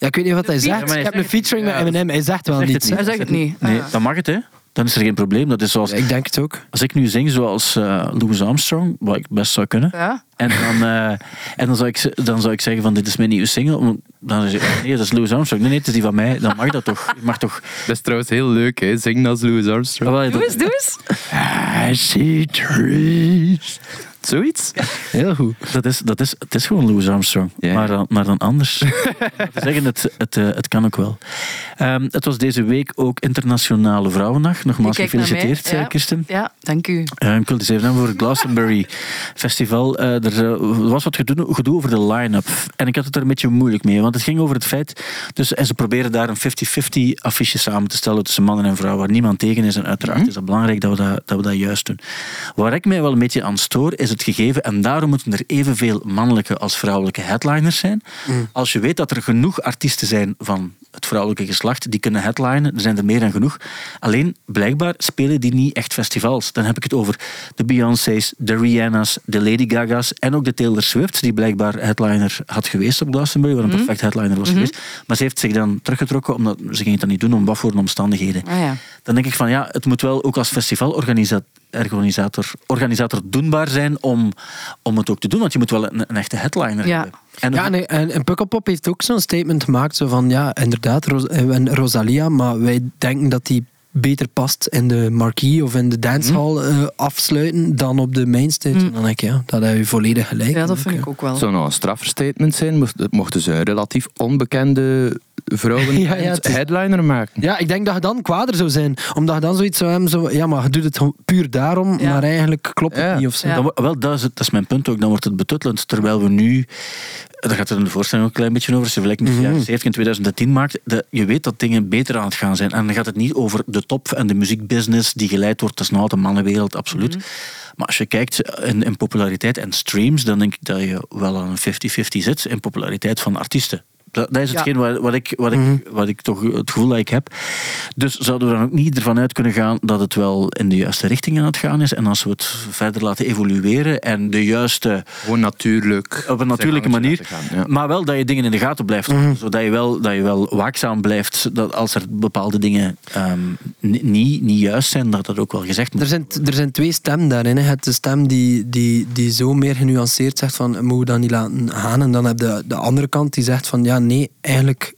Ja, ik weet niet wat hij zegt. ik heb een featuring met Eminem. Hij zegt wel niet. Hij zegt het niet. Nee, Ah. dan mag het, hè. Dan is er geen probleem. Dat is zoals... Ik denk het ook. Als ik nu zing zoals eh, Louis Armstrong, wat ik best zou kunnen, ja. en dan, eh, en dan, zou ik, dan zou ik zeggen van dit is mijn nieuwe single, want dan zeg je, nee, dat is Louis Armstrong. Nee, nee, het is die van mij. Dan mag dat toch. Mag toch... (laughs) Dat is trouwens heel leuk, hè? Zingen als Louis Armstrong. Ah, Doe eens, doe eens. I see trees. Zoiets? Heel goed. Dat is, dat is, het is gewoon Louis Armstrong, Ja. maar, dan, maar dan anders. (laughs) Te zeggen, het, het, eh, het kan ook wel. Ehm, het was deze week ook Internationale Vrouwendag. Nogmaals gefeliciteerd, ja. eh, Kirsten. Ja, dank u. Eh, ik wil het eens even hebben voor het Glastonbury Festival. Eh, er was wat gedoe, gedoe over de line-up. En ik had het er een beetje moeilijk mee. Want het ging over het feit... Dus, en ze proberen daar een 50-50 affiche samen te stellen tussen mannen en vrouwen. Waar niemand tegen is. En uiteraard is dat belangrijk dat we dat, dat we dat juist doen. Waar ik mij wel een beetje aan stoor, is het gegeven... En daarom moeten er evenveel mannelijke als vrouwelijke headliners zijn. Als je weet dat er genoeg artiesten zijn van het vrouwelijke geslacht die kunnen headlinen, er zijn er meer dan genoeg. Alleen, blijkbaar spelen die niet echt festivals. Dan heb ik het over de Beyoncé's, de Rihanna's, de Lady Gaga's en ook de Taylor Swift, die blijkbaar headliner had geweest op Glastonbury, wat een perfect headliner was geweest. Maar ze heeft zich dan teruggetrokken, omdat ze ging het dan niet doen, om wat voor omstandigheden. Ah, ja. Dan denk ik van ja, het moet wel ook als festivalorganisator organisator, organisator doenbaar zijn om, om het ook te doen. Want je moet wel een, een echte headliner Ja. hebben. En Ja, en, en, en Pukkelpop heeft ook zo'n statement gemaakt. Zo van, ja, inderdaad, Ros eh, en Rosalia, maar wij denken dat die beter past in de marquee of in de dancehall eh, afsluiten dan op de mainstage. En dan denk ik, ja, dat heb je volledig gelijk. ja, dat vind ik ook wel. Het zou nou een strafverstatement zijn, mocht- mochten ze een relatief onbekende vrouwen (laughs) Ja, ja, het is- headliner maken. Ja, ik denk dat je dan kwader zou zijn. Omdat je dan zoiets zou hebben, zo, ja, maar je doet het puur daarom, Ja. maar eigenlijk klopt het Ja. niet of zo. Ja. Dan, wel, dat is, het, dat is mijn punt ook. Dan wordt het betuttelend. Terwijl we nu, daar gaat het in de voorstelling ook een klein beetje over, als je vergelijkt met de jaren 70 en 2010 maakt, de, je weet dat dingen beter aan het gaan zijn. En dan gaat het niet over de top en de muziekbusiness die geleid wordt. Dat is altijd een mannenwereld, absoluut. Maar als je kijkt in, in populariteit en streams, dan denk ik dat je wel aan een 50-50 zit in populariteit van artiesten. Dat, dat is Ja. hetgeen wat, wat, ik, wat, ik, wat ik toch het gevoel dat ik heb. Dus zouden we dan ook niet ervan uit kunnen gaan dat het wel in de juiste richting aan het gaan is. En als we het verder laten evolueren en de juiste, Gewoon natuurlijk. op een natuurlijke manier. gaan, ja. Maar wel dat je dingen in de gaten blijft. houden, Zodat je wel, dat je wel waakzaam blijft. Dat als er bepaalde dingen ehm, ni- niet, niet juist zijn, dat dat ook wel gezegd moet Er zijn, er zijn twee stemmen daarin. hè. Je hebt de stem die, die, die zo meer genuanceerd zegt van, moeten we dat niet laten gaan? En dan heb je de, de andere kant die zegt van, ja, nee, eigenlijk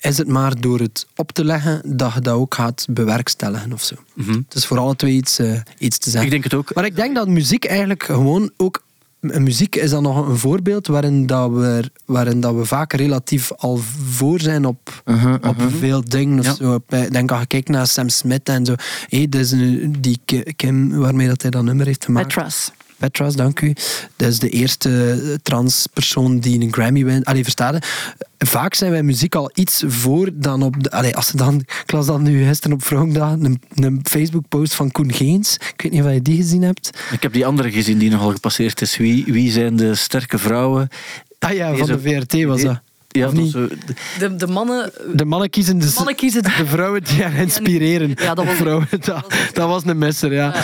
is het maar door het op te leggen dat je dat ook gaat bewerkstelligen of zo. Het is voor alle twee iets, eh, iets te zeggen. Ik denk het ook. Maar ik denk dat muziek eigenlijk gewoon ook... Muziek is dan nog een voorbeeld waarin, dat we, waarin dat we vaak relatief al voor zijn op, op veel dingen. Of Ja. zo. Ik denk als je kijkt naar Sam Smith en zo. Hé, dat is een- die Ki- Kim waarmee dat hij dat nummer heeft gemaakt. Petras. Petras, dank u. Dat is de eerste transpersoon die een Grammy wint. Allee, versta je? Vaak zijn wij muziek al iets voor dan op... De, allee, als ze dan, ik las dan nu gisteren op Vrouwendag een, een Facebook-post van Koen Geens. Ik weet niet of je die gezien hebt. Ik heb die andere gezien die nogal gepasseerd is. Wie, wie zijn de sterke vrouwen? Ah ja, van de VRT was dat. Ja, of niet? zo, De, de mannen... De mannen kiezen de, De mannen kiezen de- de vrouwen die haar inspireren. Ja, dat was- De vrouwen, dat, dat was een messer, ja.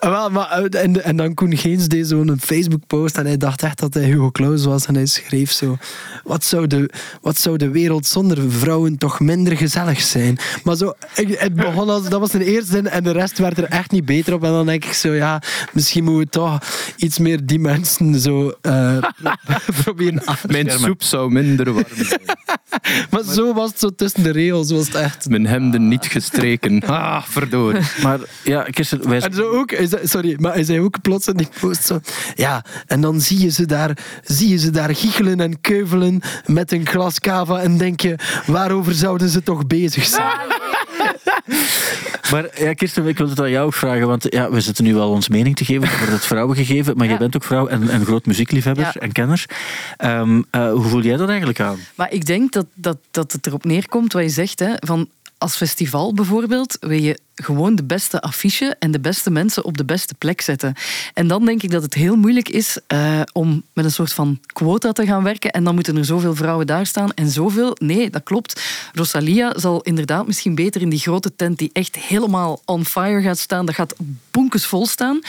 Wel, maar, eh, en, en dan Koen Geens deed zo'n Facebook-post en hij dacht echt dat hij Hugo Claus was en hij schreef zo... Wat zou de, wat zou de wereld zonder vrouwen toch minder gezellig zijn? Maar zo, het begon als... Dat was de eerste zin en de rest werd er echt niet beter op. En dan denk ik zo, ja, misschien moeten we toch iets meer die mensen zo eh, (laughs) proberen af te Mijn soep zou minder warm zijn. (laughs) Maar zo was het zo tussen de regels, was het echt... Mijn hemden niet gestreken. (laughs) Ah, verdorie. Maar ja, Kirsten, wij... En zo ook, zei- sorry, maar hij zei ook plots in die post zo... Ja, en dan zie je ze daar, zie je ze daar giechelen en keuvelen met een glas cava en denk je, waarover zouden ze toch bezig zijn? (laughs) Maar ja, Kirsten, ik wil het aan jou ook vragen, want ja, we zitten nu wel ons mening te geven, er wordt het vrouwen gegeven, maar Ja. jij bent ook vrouw en, en groot muziekliefhebber Ja. en kenner. Ehm, eh, hoe voel jij dat eigenlijk aan? Maar ik denk dat, dat, dat het erop neerkomt wat je zegt. Hè, van als festival bijvoorbeeld wil je gewoon de beste affiche en de beste mensen op de beste plek zetten. En dan denk ik dat het heel moeilijk is eh, om met een soort van quota te gaan werken. En dan moeten er zoveel vrouwen daar staan en zoveel. Nee, dat klopt. Rosalia zal inderdaad misschien beter in die grote tent die echt helemaal on fire gaat staan. Dat gaat bonkesvol staan.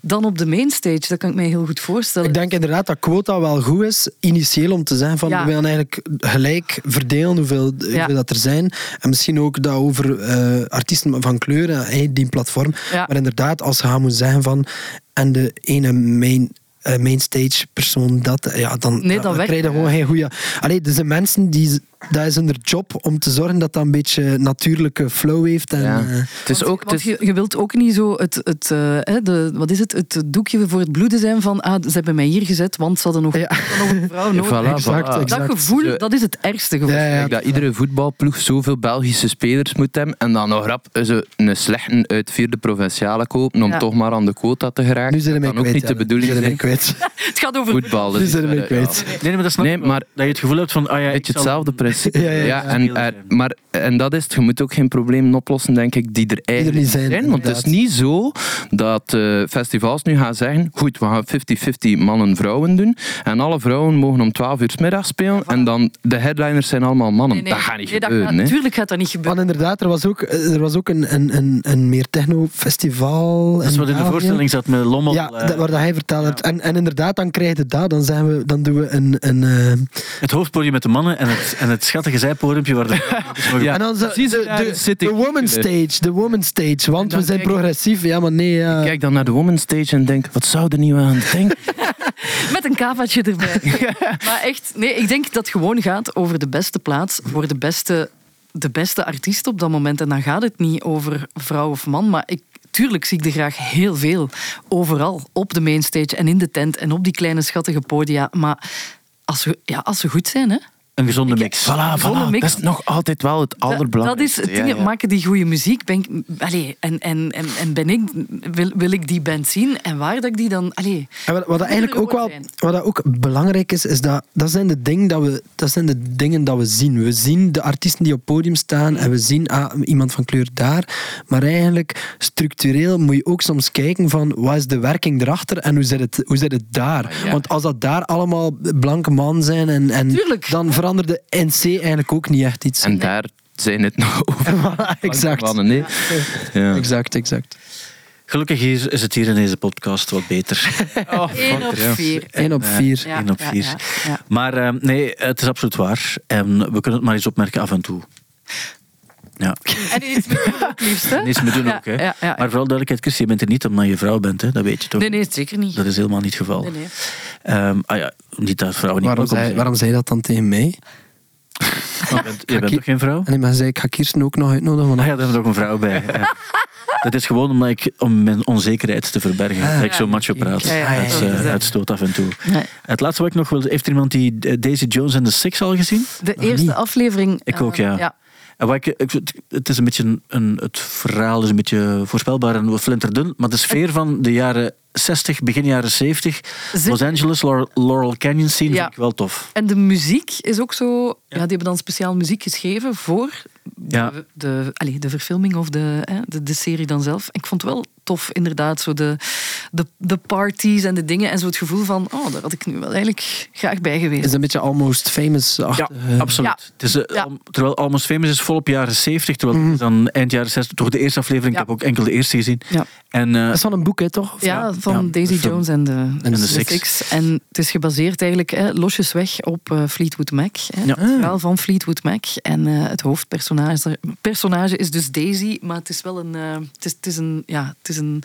Dan op de mainstage. Dat kan ik mij heel goed voorstellen. Ik denk inderdaad dat quota wel goed is, initieel om te zeggen van Ja. we willen eigenlijk gelijk verdelen hoeveel, hoeveel dat er zijn. En misschien ook dat over eh, artiesten van kleur, eh, die platform. Ja. Maar inderdaad, als je gaan moet zeggen van en de ene main eh, mainstage persoon dat, ja, dan, Nee, dat werkt krijg je gewoon geen goede... Allee, er zijn mensen die... Dat is hun job om te zorgen dat dat een beetje natuurlijke flow heeft. En, Ja. eh, Het is Want- ook... want Het is, je, je wilt ook niet zo het, het, eh, hè, de, wat is het, het doekje voor het bloeden zijn van ah, ze hebben mij hier gezet, want ze hadden nog, Ja. nog een vrouw (laughs) nodig. Voilà, exact, voilà. exact. Dat gevoel, dat is het ergste gevoel. Ja, ja. Kijk, dat iedere voetbalploeg zoveel Belgische spelers moet hebben en dan nog rap ze een slechte uit vierde provinciale kopen om Ja. toch maar aan de quota te geraken. nu zijn Dat ook kwijt. niet de bedoeling zijn kwijt. (laughs) Het gaat over Voetbal. dat Nu is, zijn we kwijt. Nee, nee, maar dat snap Nee, maar- dat je het gevoel hebt van, ah ja, beetje hetzelfde principe. (laughs) Ja, ja, ja. en, en, maar, en dat is het. Je moet ook geen problemen oplossen, denk ik, die er eigenlijk zijn, Want het is niet zo dat eh, festivals nu gaan zeggen goed, we gaan 50-50 mannen-vrouwen doen en alle vrouwen mogen om 12 uur 's middags spelen en dan de headliners zijn allemaal mannen. Nee, nee. Dat gaat niet Nee, dat gebeuren. gaat-. Natuurlijk gaat dat niet Want gebeuren. inderdaad, er was ook, er was ook een, een, een, een meer techno-festival. Dat is wat in de voorstelling zat met Lommel. Ja, eh, dat, waar dat hij verteld hebt. En, en inderdaad, dan krijg je dat. Dan, zijn we, dan doen we een... een eh, het hoofdpodium met de mannen en het, en het schattige zijpodiumpje waar de... (laughs) Ja. en dan zo, precies de, daar de, zit ik. de woman stage. De woman stage. Want we zijn kijk progressief. Ja, maar nee. ja. Ik kijk dan naar de women's stage en denk, wat zou er niet aan denken? (laughs) Met een kavaatje erbij. (laughs) Maar echt, nee, ik denk dat het gewoon gaat over de beste plaats voor de beste, de beste artiest op dat moment. En dan gaat het niet over vrouw of man, maar ik, tuurlijk zie ik er graag heel veel. Overal, op de mainstage en in de tent en op die kleine schattige podia. Maar als we, ja, als ze goed zijn, hè. Een gezonde Ik- mix. Voilà, voilà. mix. Dat is nog altijd wel het allerbelangrijkste. Dat is het ding, Ja, ja. maken die goede muziek. Ben ik, allee, en, en, en, en ben ik, wil, wil ik die band zien en waar dat ik die dan... Allee, En wat, wat dat eigenlijk ook wel zijn. wat dat ook belangrijk is, is dat dat zijn, de dingen dat, we, dat zijn de dingen dat we zien. We zien de artiesten die op het podium staan en we zien ah, iemand van kleur daar. Maar eigenlijk, structureel moet je ook soms kijken van wat is de werking erachter en hoe zit het, hoe zit het daar. Ah, ja. Want als dat daar allemaal blanke man zijn, en, en Tuurlijk. dan verandert de NC eigenlijk ook niet echt iets. En daar zijn het nog over. (laughs) exact. Mannen, nee. Ja. Exact, exact. Gelukkig is is het hier in deze podcast wat beter. (laughs) Oh, één op vier. Eén op vier. Ja, één op vier. ja, ja. Maar eh, nee, het is absoluut waar. En we kunnen het maar eens opmerken af en toe. Ja, En iets met doen ook liefst, niets meer doen ook. Hè. ja, ja, ja. Maar vooral duidelijkheid, Chris, je bent er niet omdat je vrouw bent. Hè. Dat weet je toch? Nee, nee, zeker niet. Dat is helemaal niet het geval. Nee, nee. Ehm, ah ja, niet dat vrouwen niet Waarom zei, waarom zei je dat dan tegen mij? (laughs) Je bent, je bent toch geen vrouw? En maar zei ik ga Kirsten ook nog uitnodigen. Want Ah ja, daar is ook een vrouw bij. Ja. (laughs) Dat is gewoon omdat ik, om mijn onzekerheid te verbergen, Ah, dat ik zo macho praat. Ja, eh, ja. uitstoot af en toe. Nee. Het laatste wat ik nog wil... Heeft er iemand die eh, Daisy Jones en de Six al gezien? De Nog eerste aflevering... Ik ook, eh, ja. En wat ik, het- is een beetje een, een, het verhaal is een beetje voorspelbaar en flinterdun, maar de sfeer van de jaren 60, begin jaren 70, Zit- Los Angeles, Laurel, Laurel Canyon scene, Ja. vind ik wel tof. En de muziek is ook zo... Ja. die hebben dan speciaal muziek geschreven voor ja. de, de, allez, de verfilming of de, hè, de, de serie dan zelf. Ik vond het wel tof, inderdaad. Zo de, de, de parties en de dingen. En zo het gevoel van, oh, daar had ik nu wel eigenlijk graag bij geweest. Is een beetje Almost Famous Ja, absoluut. Ja. Het is, uh, Terwijl Almost Famous is volop jaren 70, terwijl mm. dan eind jaren 60, toch de eerste aflevering. Ik heb ook enkel de eerste gezien. Ja. En, uh, dat is van een boek, hè, toch? Ja, van Daisy Jones en de, en de, Six. En het is gebaseerd eigenlijk hè, losjes weg op uh, Fleetwood Mac. Hè. Het verhaal van Fleetwood Mac. En het hoofdpersonage personage is dus Daisy, maar het is wel een... het, is, het, is een ja, het is een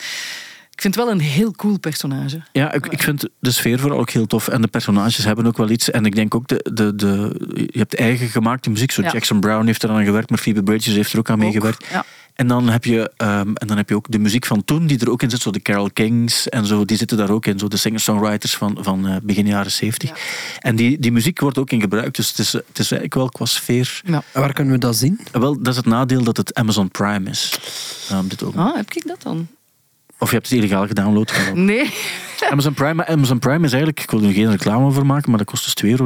ik vind het wel een heel cool personage. Ja, ik, ik vind de sfeer vooral ook heel tof. En de personages hebben ook wel iets. En ik denk ook, de, de, de, je hebt eigen gemaakte muziek. Zo Jackson Brown heeft er aan gewerkt, maar Phoebe Bridges heeft er ook aan meegewerkt. Ja. En dan, heb je, um, en dan heb je ook de muziek van toen, die er ook in zit. Zo de Carol Kings en zo, die zitten daar ook in. Zo de singer-songwriters van, van uh, begin jaren 70. En die, die muziek wordt ook in gebruikt. Dus het is, het is eigenlijk wel qua sfeer. Ja. Waar kunnen we dat zien? Wel, dat is het nadeel dat het Amazon Prime is. Um, dit ook. Ah, heb ik dat dan? Of je hebt het illegaal gedownload. Nee. (laughs) Amazon Prime, Amazon Prime is eigenlijk, ik wil er geen reclame over maken, maar dat kost dus 2,99 euro.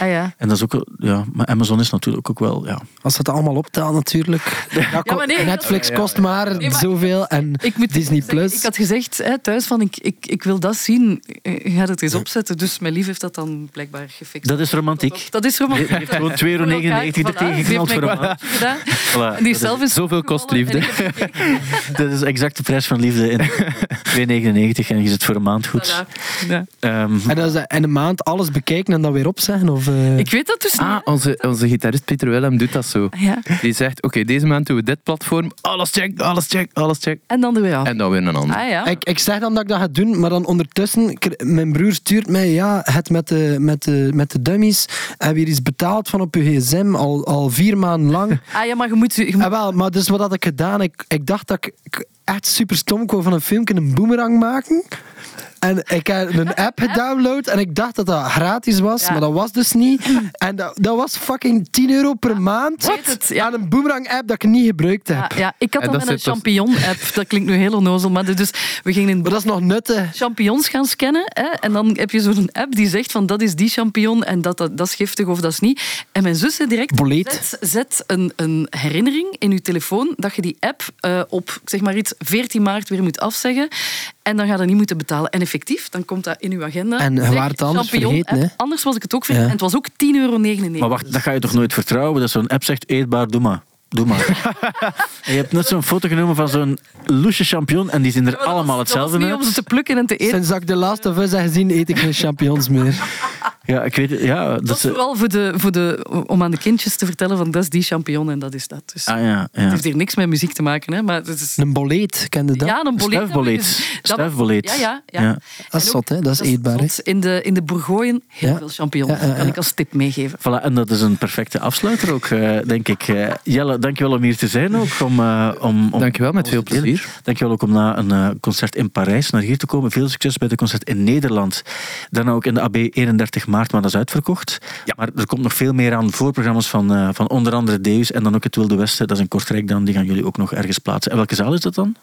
Ah, ja. En dat is ook, ja, maar Amazon is natuurlijk ook wel, ja. Als dat allemaal optelt natuurlijk. (laughs) Ja, maar nee, Netflix kost maar, zoveel en ik moet Disney Plus. Ik had gezegd hè, thuis van, ik, ik, ik wil dat zien. Ga het eens opzetten. Dus mijn lief heeft dat dan blijkbaar gefixt. Dat is romantiek. Dat, is romantiek. Hij heeft gewoon 2,99 euro er tegen voor een maand. Die zelf is Zoveel kost liefde. (laughs) dat is exact de prijs van liefde in 2,99 en je zit voor een maand goed. Ja. Um, en, dat is in een maand alles bekijken en dan weer opzeggen? Of, uh... Ik weet dat dus ah, Onze, onze gitarist Peter Willem doet dat zo. Ja. Die zegt, oké, deze maand doen we dit platform. Alles check, alles check, alles check. En dan doen we af. En dan weer een ander. Ah, ja. ik, ik zeg dan dat ik dat ga doen, maar dan ondertussen... Mijn broer stuurt mij, ja, het met de, met de, met de dummies. Heb je iets betaald van op je gsm al, al vier maanden lang? Ah ja, maar je moet... Je moet... Ah, wel, maar dus wat had ik gedaan? Ik, ik dacht dat ik echt super stom. Ik van een filmpje een boomerang maken. En ik heb een (laughs) app gedownload en ik dacht dat dat gratis was, maar dat was dus niet. En dat, dat was fucking 10 euro per maand het, ja. aan een boomerang-app dat ik niet gebruikt heb. Ja, ik had dan met een champignon-app. Dat klinkt nu heel onnozel, maar dus we gingen in maar dat is nog nuttig. champignons gaan scannen. Hè, en dan heb je zo'n app die zegt van dat is die champignon en dat, dat, dat is giftig of dat is niet. En mijn zus zei direct, zet, zet, een, een herinnering in je telefoon dat je die app uh, op zeg maar iets 14 maart weer moet afzeggen. En dan ga je niet moeten betalen. En effectief, dan komt dat in uw agenda. En waar het anders vergeten, hè? Anders was ik het ook vergeten. En het was ook 10,99 euro. Maar wacht, dat ga je toch nooit vertrouwen? Dat zo'n app zegt, eetbaar, doe maar. Doe maar. (laughs) je hebt net zo'n foto genomen van zo'n loesje champignon en die zien er allemaal hetzelfde uit. om ze te plukken en te eten. Sinds dat ik de Last of Us heb gezien, eet ik geen champignons meer. (laughs) Ja, ik weet Ja, dat, dat is vooral voor de, voor de, om aan de kindjes te vertellen van dat is die champignon en dat is dat. Dus ah, ja, ja. Het heeft hier niks met muziek te maken. Hè, maar het is... Een boleet, kende dat? Ja, een boleet. Stuifboleet. Stuifboleet. Ja, ja, ja. Dat is zot, hè? dat is eetbaar. Hè? In de, in de Bourgogne heel veel champignons. Dat kan ik als tip meegeven. Voilà, en dat is een perfecte afsluiter ook, uh, denk ik. Uh, Jelle, dankjewel om hier te zijn ook. Om, uh, om, om, dankjewel, met veel plezier. Dankjewel ook om na een concert in Parijs naar hier te komen. Veel succes bij de concert in Nederland. Daarna ook in de AB 31 maart, maar dat is uitverkocht. Ja. Maar er komt nog veel meer aan voorprogramma's van, uh, van onder andere Deus en dan ook het Wilde Westen. Dat is in Kortrijk dan. Die gaan jullie ook nog ergens plaatsen. En welke zaal is dat dan?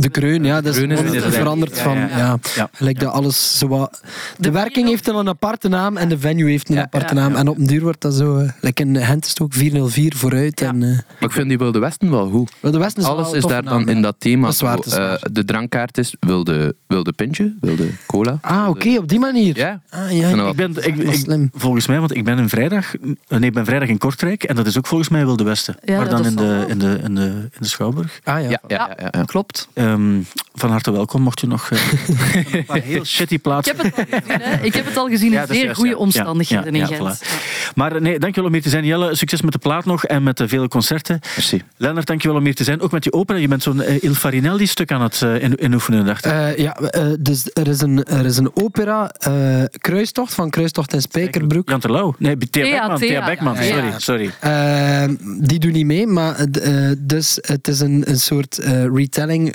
De kreun, ja, dat is, is veranderd van. Ja, ja, Lijkt dat alles zo wat... De, werking heeft een aparte naam en de venue heeft een aparte naam. En op een duur wordt dat zo. Uh, like in Gent is ook 404 vooruit. En, uh, maar ik vind die Wilde Westen wel goed. Wilde Westen is alles is daar dan in dat thema. Zo, uh, de drankkaart is wilde, wilde pintje, wilde cola. Ah, oké, okay, op die manier. Ja. Ah, ja. Ik ben, ik, ik, volgens mij, want ik ben een vrijdag, nee, ik ben vrijdag in Kortrijk en dat is ook volgens mij Wilde Westen. maar dan in de, in, de, in, de, in de Schouwburg. Ah ja, ja, ja, klopt. Um, van harte welkom, mocht je nog uh, (laughs) een paar heel shitty plaatsen. Ik heb het al (laughs) gezien, hè? Ik heb het al gezien in ja, zeer goede omstandigheden in Gent. Voilà. Maar nee, dankjewel om hier te zijn. Jelle, succes met de plaat nog en met de vele concerten. Merci. Lennart, dankjewel om hier te zijn. Ook met je opera. Je bent zo'n uh, Il Farinelli-stuk aan het uh, in, oefenen, dacht ik. Uh, ja, dus er is een, er is een opera, Kruistocht, van Kruistocht en Spijkerbroek. Jan Terlouw? Nee, Thea Beckman. Thea Beckman, sorry. sorry. die doen niet mee, maar dus het is een, een soort retelling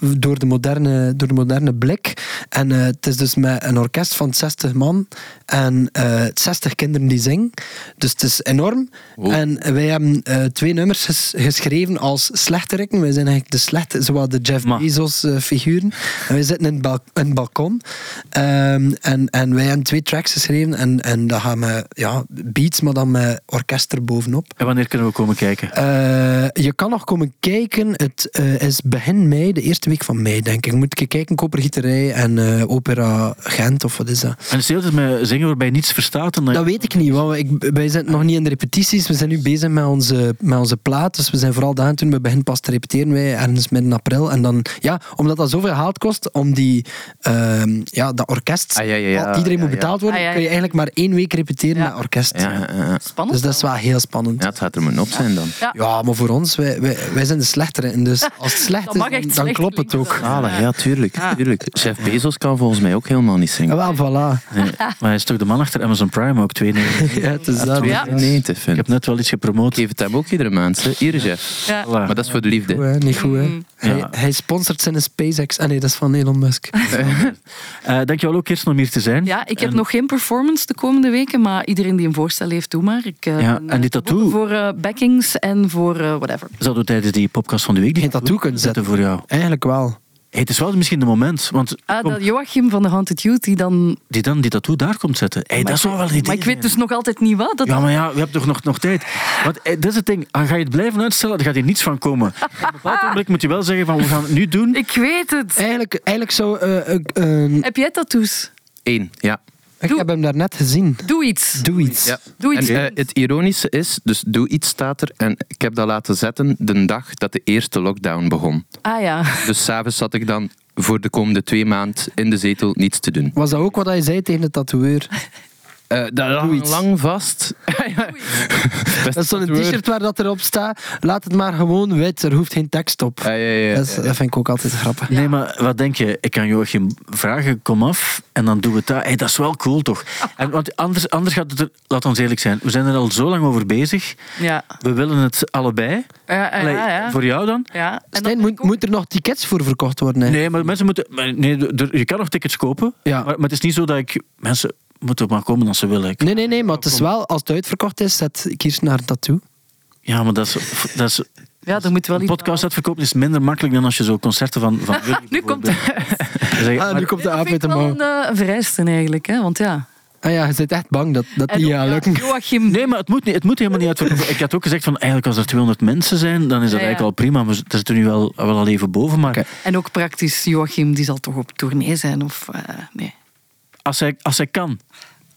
door de moderne, door de moderne blik. En eh, het is dus met een orkest van 60 man en eh 60 kinderen die zingen. Dus het is enorm. En wij hebben eh, twee nummers ges- geschreven als slechterikken. Wij zijn eigenlijk de slechte, zoals de Jeff Ma. Bezos figuren. En wij zitten in het, bal- in het balkon. Ehm, en, en wij hebben twee tracks geschreven. En, en dat gaan we, ja, beats, maar dan met orkest er bovenop. En wanneer kunnen we komen kijken? Je kan nog komen kijken. Het is begin mei, de eerste week van mei, denk ik. Moet je kijken, Kopergieterij en eh, Opera Gent, of wat is dat? En het is de hele tijd met zingen waarbij je niets verstaat. En Dat weet ik niet, want ik, wij zijn nog niet in de repetities. We zijn nu bezig met onze, met onze plaat. Dus we zijn vooral daar toen we beginnen pas te repeteren, wij ergens midden april. En dan, ja, omdat dat zoveel geld kost om die, ehm, ja, dat orkest, Ah, ja, ja, ja. al- iedereen Ja, moet betaald worden, Ah, ja, kun je eigenlijk maar één week repeteren Ja. met orkest. Ja, ja, ja. Spannend. Dus dat is wel heel spannend. Ja, het gaat er moeten op zijn dan. Ja. Ja, maar voor ons, wij, wij, wij zijn de slechtere. Dus als het slecht Dat is, dan, dan klopt het ook. Ah, ja, tuurlijk, Ja. tuurlijk. Chef Bezos kan volgens mij ook helemaal niet Ja, zingen. wel, voilà. (laughs) Nee, maar hij is toch de man achter Amazon Prime ook, 2,99. (laughs) Ja, het is dat. Ja. Nee, te Ik heb net wel iets gepromoot. Geef het hem ook iedere maand. hè. Hier, Jeff. Ja. Voilà. Maar dat is voor de liefde. Goed, hè? Niet goed, hè? Mm. Hij, Ja. hij sponsort zijn SpaceX. Ah nee, dat is van Elon Musk. (laughs) Eh, dankjewel ook, Kirsten, om hier te zijn. Ja, ik heb En- nog geen performance de komende weken, maar iedereen die een voorstel heeft, doe maar. Ik, eh, Ja, en eh, die tattoo? Voor eh, backings en voor eh, whatever. Zouden we tijdens die podcast van de week die Geen tattoo kunnen zetten. voor jou? Eigenlijk wel. Hey, het is wel misschien de moment, want Ah, dat Joachim van de Haunted Youth, die dan... die dan die tattoo daar komt zetten. Hey, dat is wel wel een idee. Maar ik weet dus nog altijd niet wat. Dat Ja, maar ja, we hebben toch nog, nog tijd. Want eh, dat is het ding. Ah, Ga je het blijven uitstellen, dan gaat hier niets van komen. Op een bepaald (laughs) moment moet je wel zeggen van we gaan het nu doen. Ik weet het. Eigenlijk, eigenlijk zou... eh, eh, eh, Heb jij tattoos? Eén, ja. Ik Doe- heb hem daarnet gezien. Doe iets. Doe iets. ja. Doe iets. En eh, het ironische is, dus doe iets staat er. En ik heb dat laten zetten de dag dat de eerste lockdown begon. Ah ja. Dus s'avonds zat ik dan voor de komende twee maanden in de zetel niets te doen. Was dat ook wat hij zei tegen de tatoeëur? (laughs) Eh Doe iets. lang vast. (laughs) (laughs) Dat is zo'n t-shirt waar dat erop staat. Laat het maar gewoon wit, er hoeft geen tekst op. Ja, ja, ja. Dat, is- dat vind ik ook altijd grappig. Nee, maar wat denk je? Ik kan Joachim vragen, kom af en dan doen we het daar. Hey, dat is wel cool, toch? En, want anders, anders gaat het er... Laat ons eerlijk zijn. We zijn er al zo lang over bezig. Ja. We willen het allebei. Ja, ja, Allee, ja, ja. Voor jou dan? Ja. En Stijn, dan moet, moet er nog tickets voor verkocht worden? Hè? Nee, maar mensen moeten... Nee, er- je kan nog tickets kopen. Ja. Maar, maar het is niet zo dat ik... Mensen moeten maar komen als ze willen. Ik- Nee, nee, nee, maar het is wel, als het uitverkocht is, zet Kirsten naar een tattoo. Ja, maar dat is... Dat is Ja, er moet wel een podcast uitverkopen is minder makkelijk dan als je zo concerten van, van (laughs) jullie Nu komt Dan (laughs) je, Ah, maar- nu komt de Dat aap uit ik de mouw. een, eh, een vereiste eigenlijk, hè? want ja. Ah ja, je bent echt bang dat dat En niet ook, gaat ja, lukken. Joachim, Nee, maar het moet, niet, het moet helemaal niet uitverkopen. Ik had ook gezegd van eigenlijk als er 200 mensen zijn, dan is dat Ja, ja. eigenlijk al prima. We zitten nu wel, wel al even boven. Maar Oké. en ook praktisch, Joachim, die zal toch op tournee zijn? Of, eh, nee. Als, hij, als hij kan.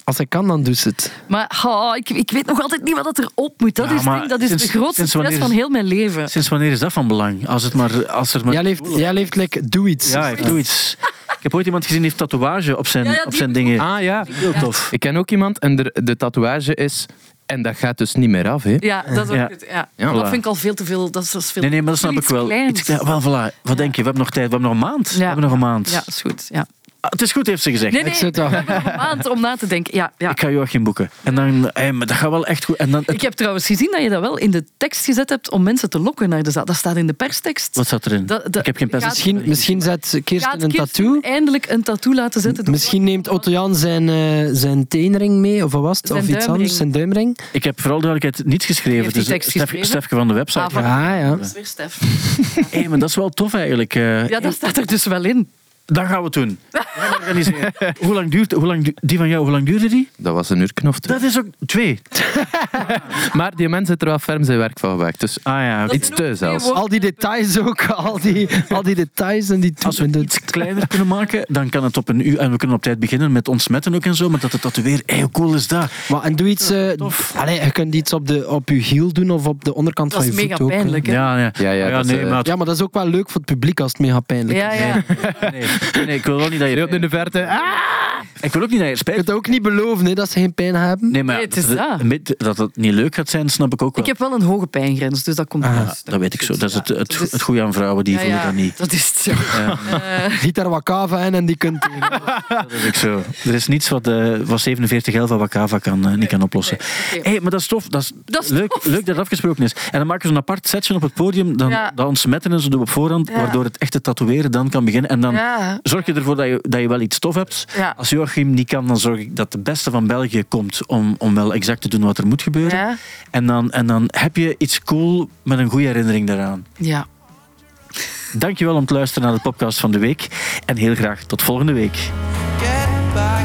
Als hij kan, dan doet ze het. Maar oh, ik, ik weet nog altijd niet wat dat erop moet. Dat Ja, is, maar ding, dat is sinds- de grootste stress van heel mijn leven. Sinds wanneer is dat van belang? Als, het maar, als er maar... Jij leeft, jij leeft like, doe iets. Ja, hij doe iets. Ik heb ooit iemand gezien die heeft tatoeage op zijn, Ja, ja, op zijn dingen. Ah ja. Heel tof. Ik ken ook iemand en de, de tatoeage is... En dat gaat dus niet meer af, hè. Ja, dat is ook Ja. het. Ja. Ja, dat voilà. vind ik al veel te veel. Dat is, dat is veel Nee, nee, maar dat snap ik wel. kleins. Iets klein- wel, voilà. Wat denk je? We hebben nog tijd. We hebben nog een maand. We Ja. hebben nog een maand. Ja, is goed. Ja. Ah, het is goed, heeft ze gezegd. Nee, Ik nee, zit al. nog een maand om na te denken. Ja, ja. Ik ga Joachim boeken. En dan... eh, maar dat gaat wel echt goed. En dan, Ik heb trouwens gezien dat je dat wel in de tekst gezet hebt om mensen te lokken naar de zaal. Dat staat in de perstekst. wat zat erin? Dat- dat- ik heb geen pers. Misschien, misschien zet Kirsten Gaat een Kirsten tattoo. eindelijk een tattoo laten zetten? Misschien neemt Otto Jan zijn, eh, zijn teenring mee, of wat was het? Zijn of iets duimring. anders, zijn duimring. Ik heb vooral duidelijkheid niet geschreven. heeft die Dus tekst Stef, geschreven? Stefke van de website. Ah, van- Ja, ja. Dat is weer Stef. Hey, maar dat is wel tof eigenlijk. eh. Ja, dat staat er dus wel in. Dan gaan we het doen. (laughs) Hoe lang duurt hoe lang, du- die van jou? Hoe lang duurde die? Dat was een uur. Dat is ook twee. (laughs) Maar die mensen er wel ferm zijn werk van gemaakt. Dus Ah ja. iets te zelfs. Al die details ook, al die, al die details en die Als we het iets kleiner kunnen maken, dan kan het op een uur. En we kunnen op tijd beginnen met ontsmetten ook en zo. Maar dat het tatoeëer, hey, hoe cool is dat? Maar, en doe iets... eh Tof. allee, je kunt iets op, de, op je hiel doen of op de onderkant Dat van is je mega voet ook. hè. pijnlijk. Hè? Ja, ja. Ja, ja, dat is, eh, maar Ja, maar dat is ook wel leuk voor het publiek als het mega pijnlijk is. Ja, ja. nee, nee, ik wil wel niet dat je... Heel in de verte. Ah! Ik wil ook niet naar je Je spijt. kunt ook niet beloven hè, dat ze geen pijn hebben. Nee, maar Nee, het is dat, dat. met- dat het niet leuk gaat zijn, snap ik ook wel. Ik heb wel een hoge pijngrens, dus dat komt Ah. Dat weet ik zo. Dat is het, het, dat het goede aan vrouwen, die Ja, voelen ja, dat niet. Dat is het. Eh, Giet daar wat kava in en die kunt. (laughs) Dat is ook zo. Er is niets wat, eh wat 47 11 van Wakava kan, eh, niet kan oplossen. nee, oké. Hey, maar dat is tof. Dat is, Dat is leuk, tof. leuk dat het afgesproken is. En dan maken we zo'n apart setje op het podium, dan, Ja. dat ontsmetten en zo doen we op voorhand, Ja. waardoor het echte tatoeëren dan kan beginnen. En dan Ja. Zorg je ervoor dat je, dat je wel iets tof hebt. Ja. Als Joachim niet kan, dan zorg ik dat de beste van België komt om, om wel exact te doen wat er moet gebeuren. Ja. En, dan, en dan heb je iets cool met een goede herinnering daaraan. ja. Dankjewel om te luisteren naar de podcast van de week. En heel graag tot volgende week. Get back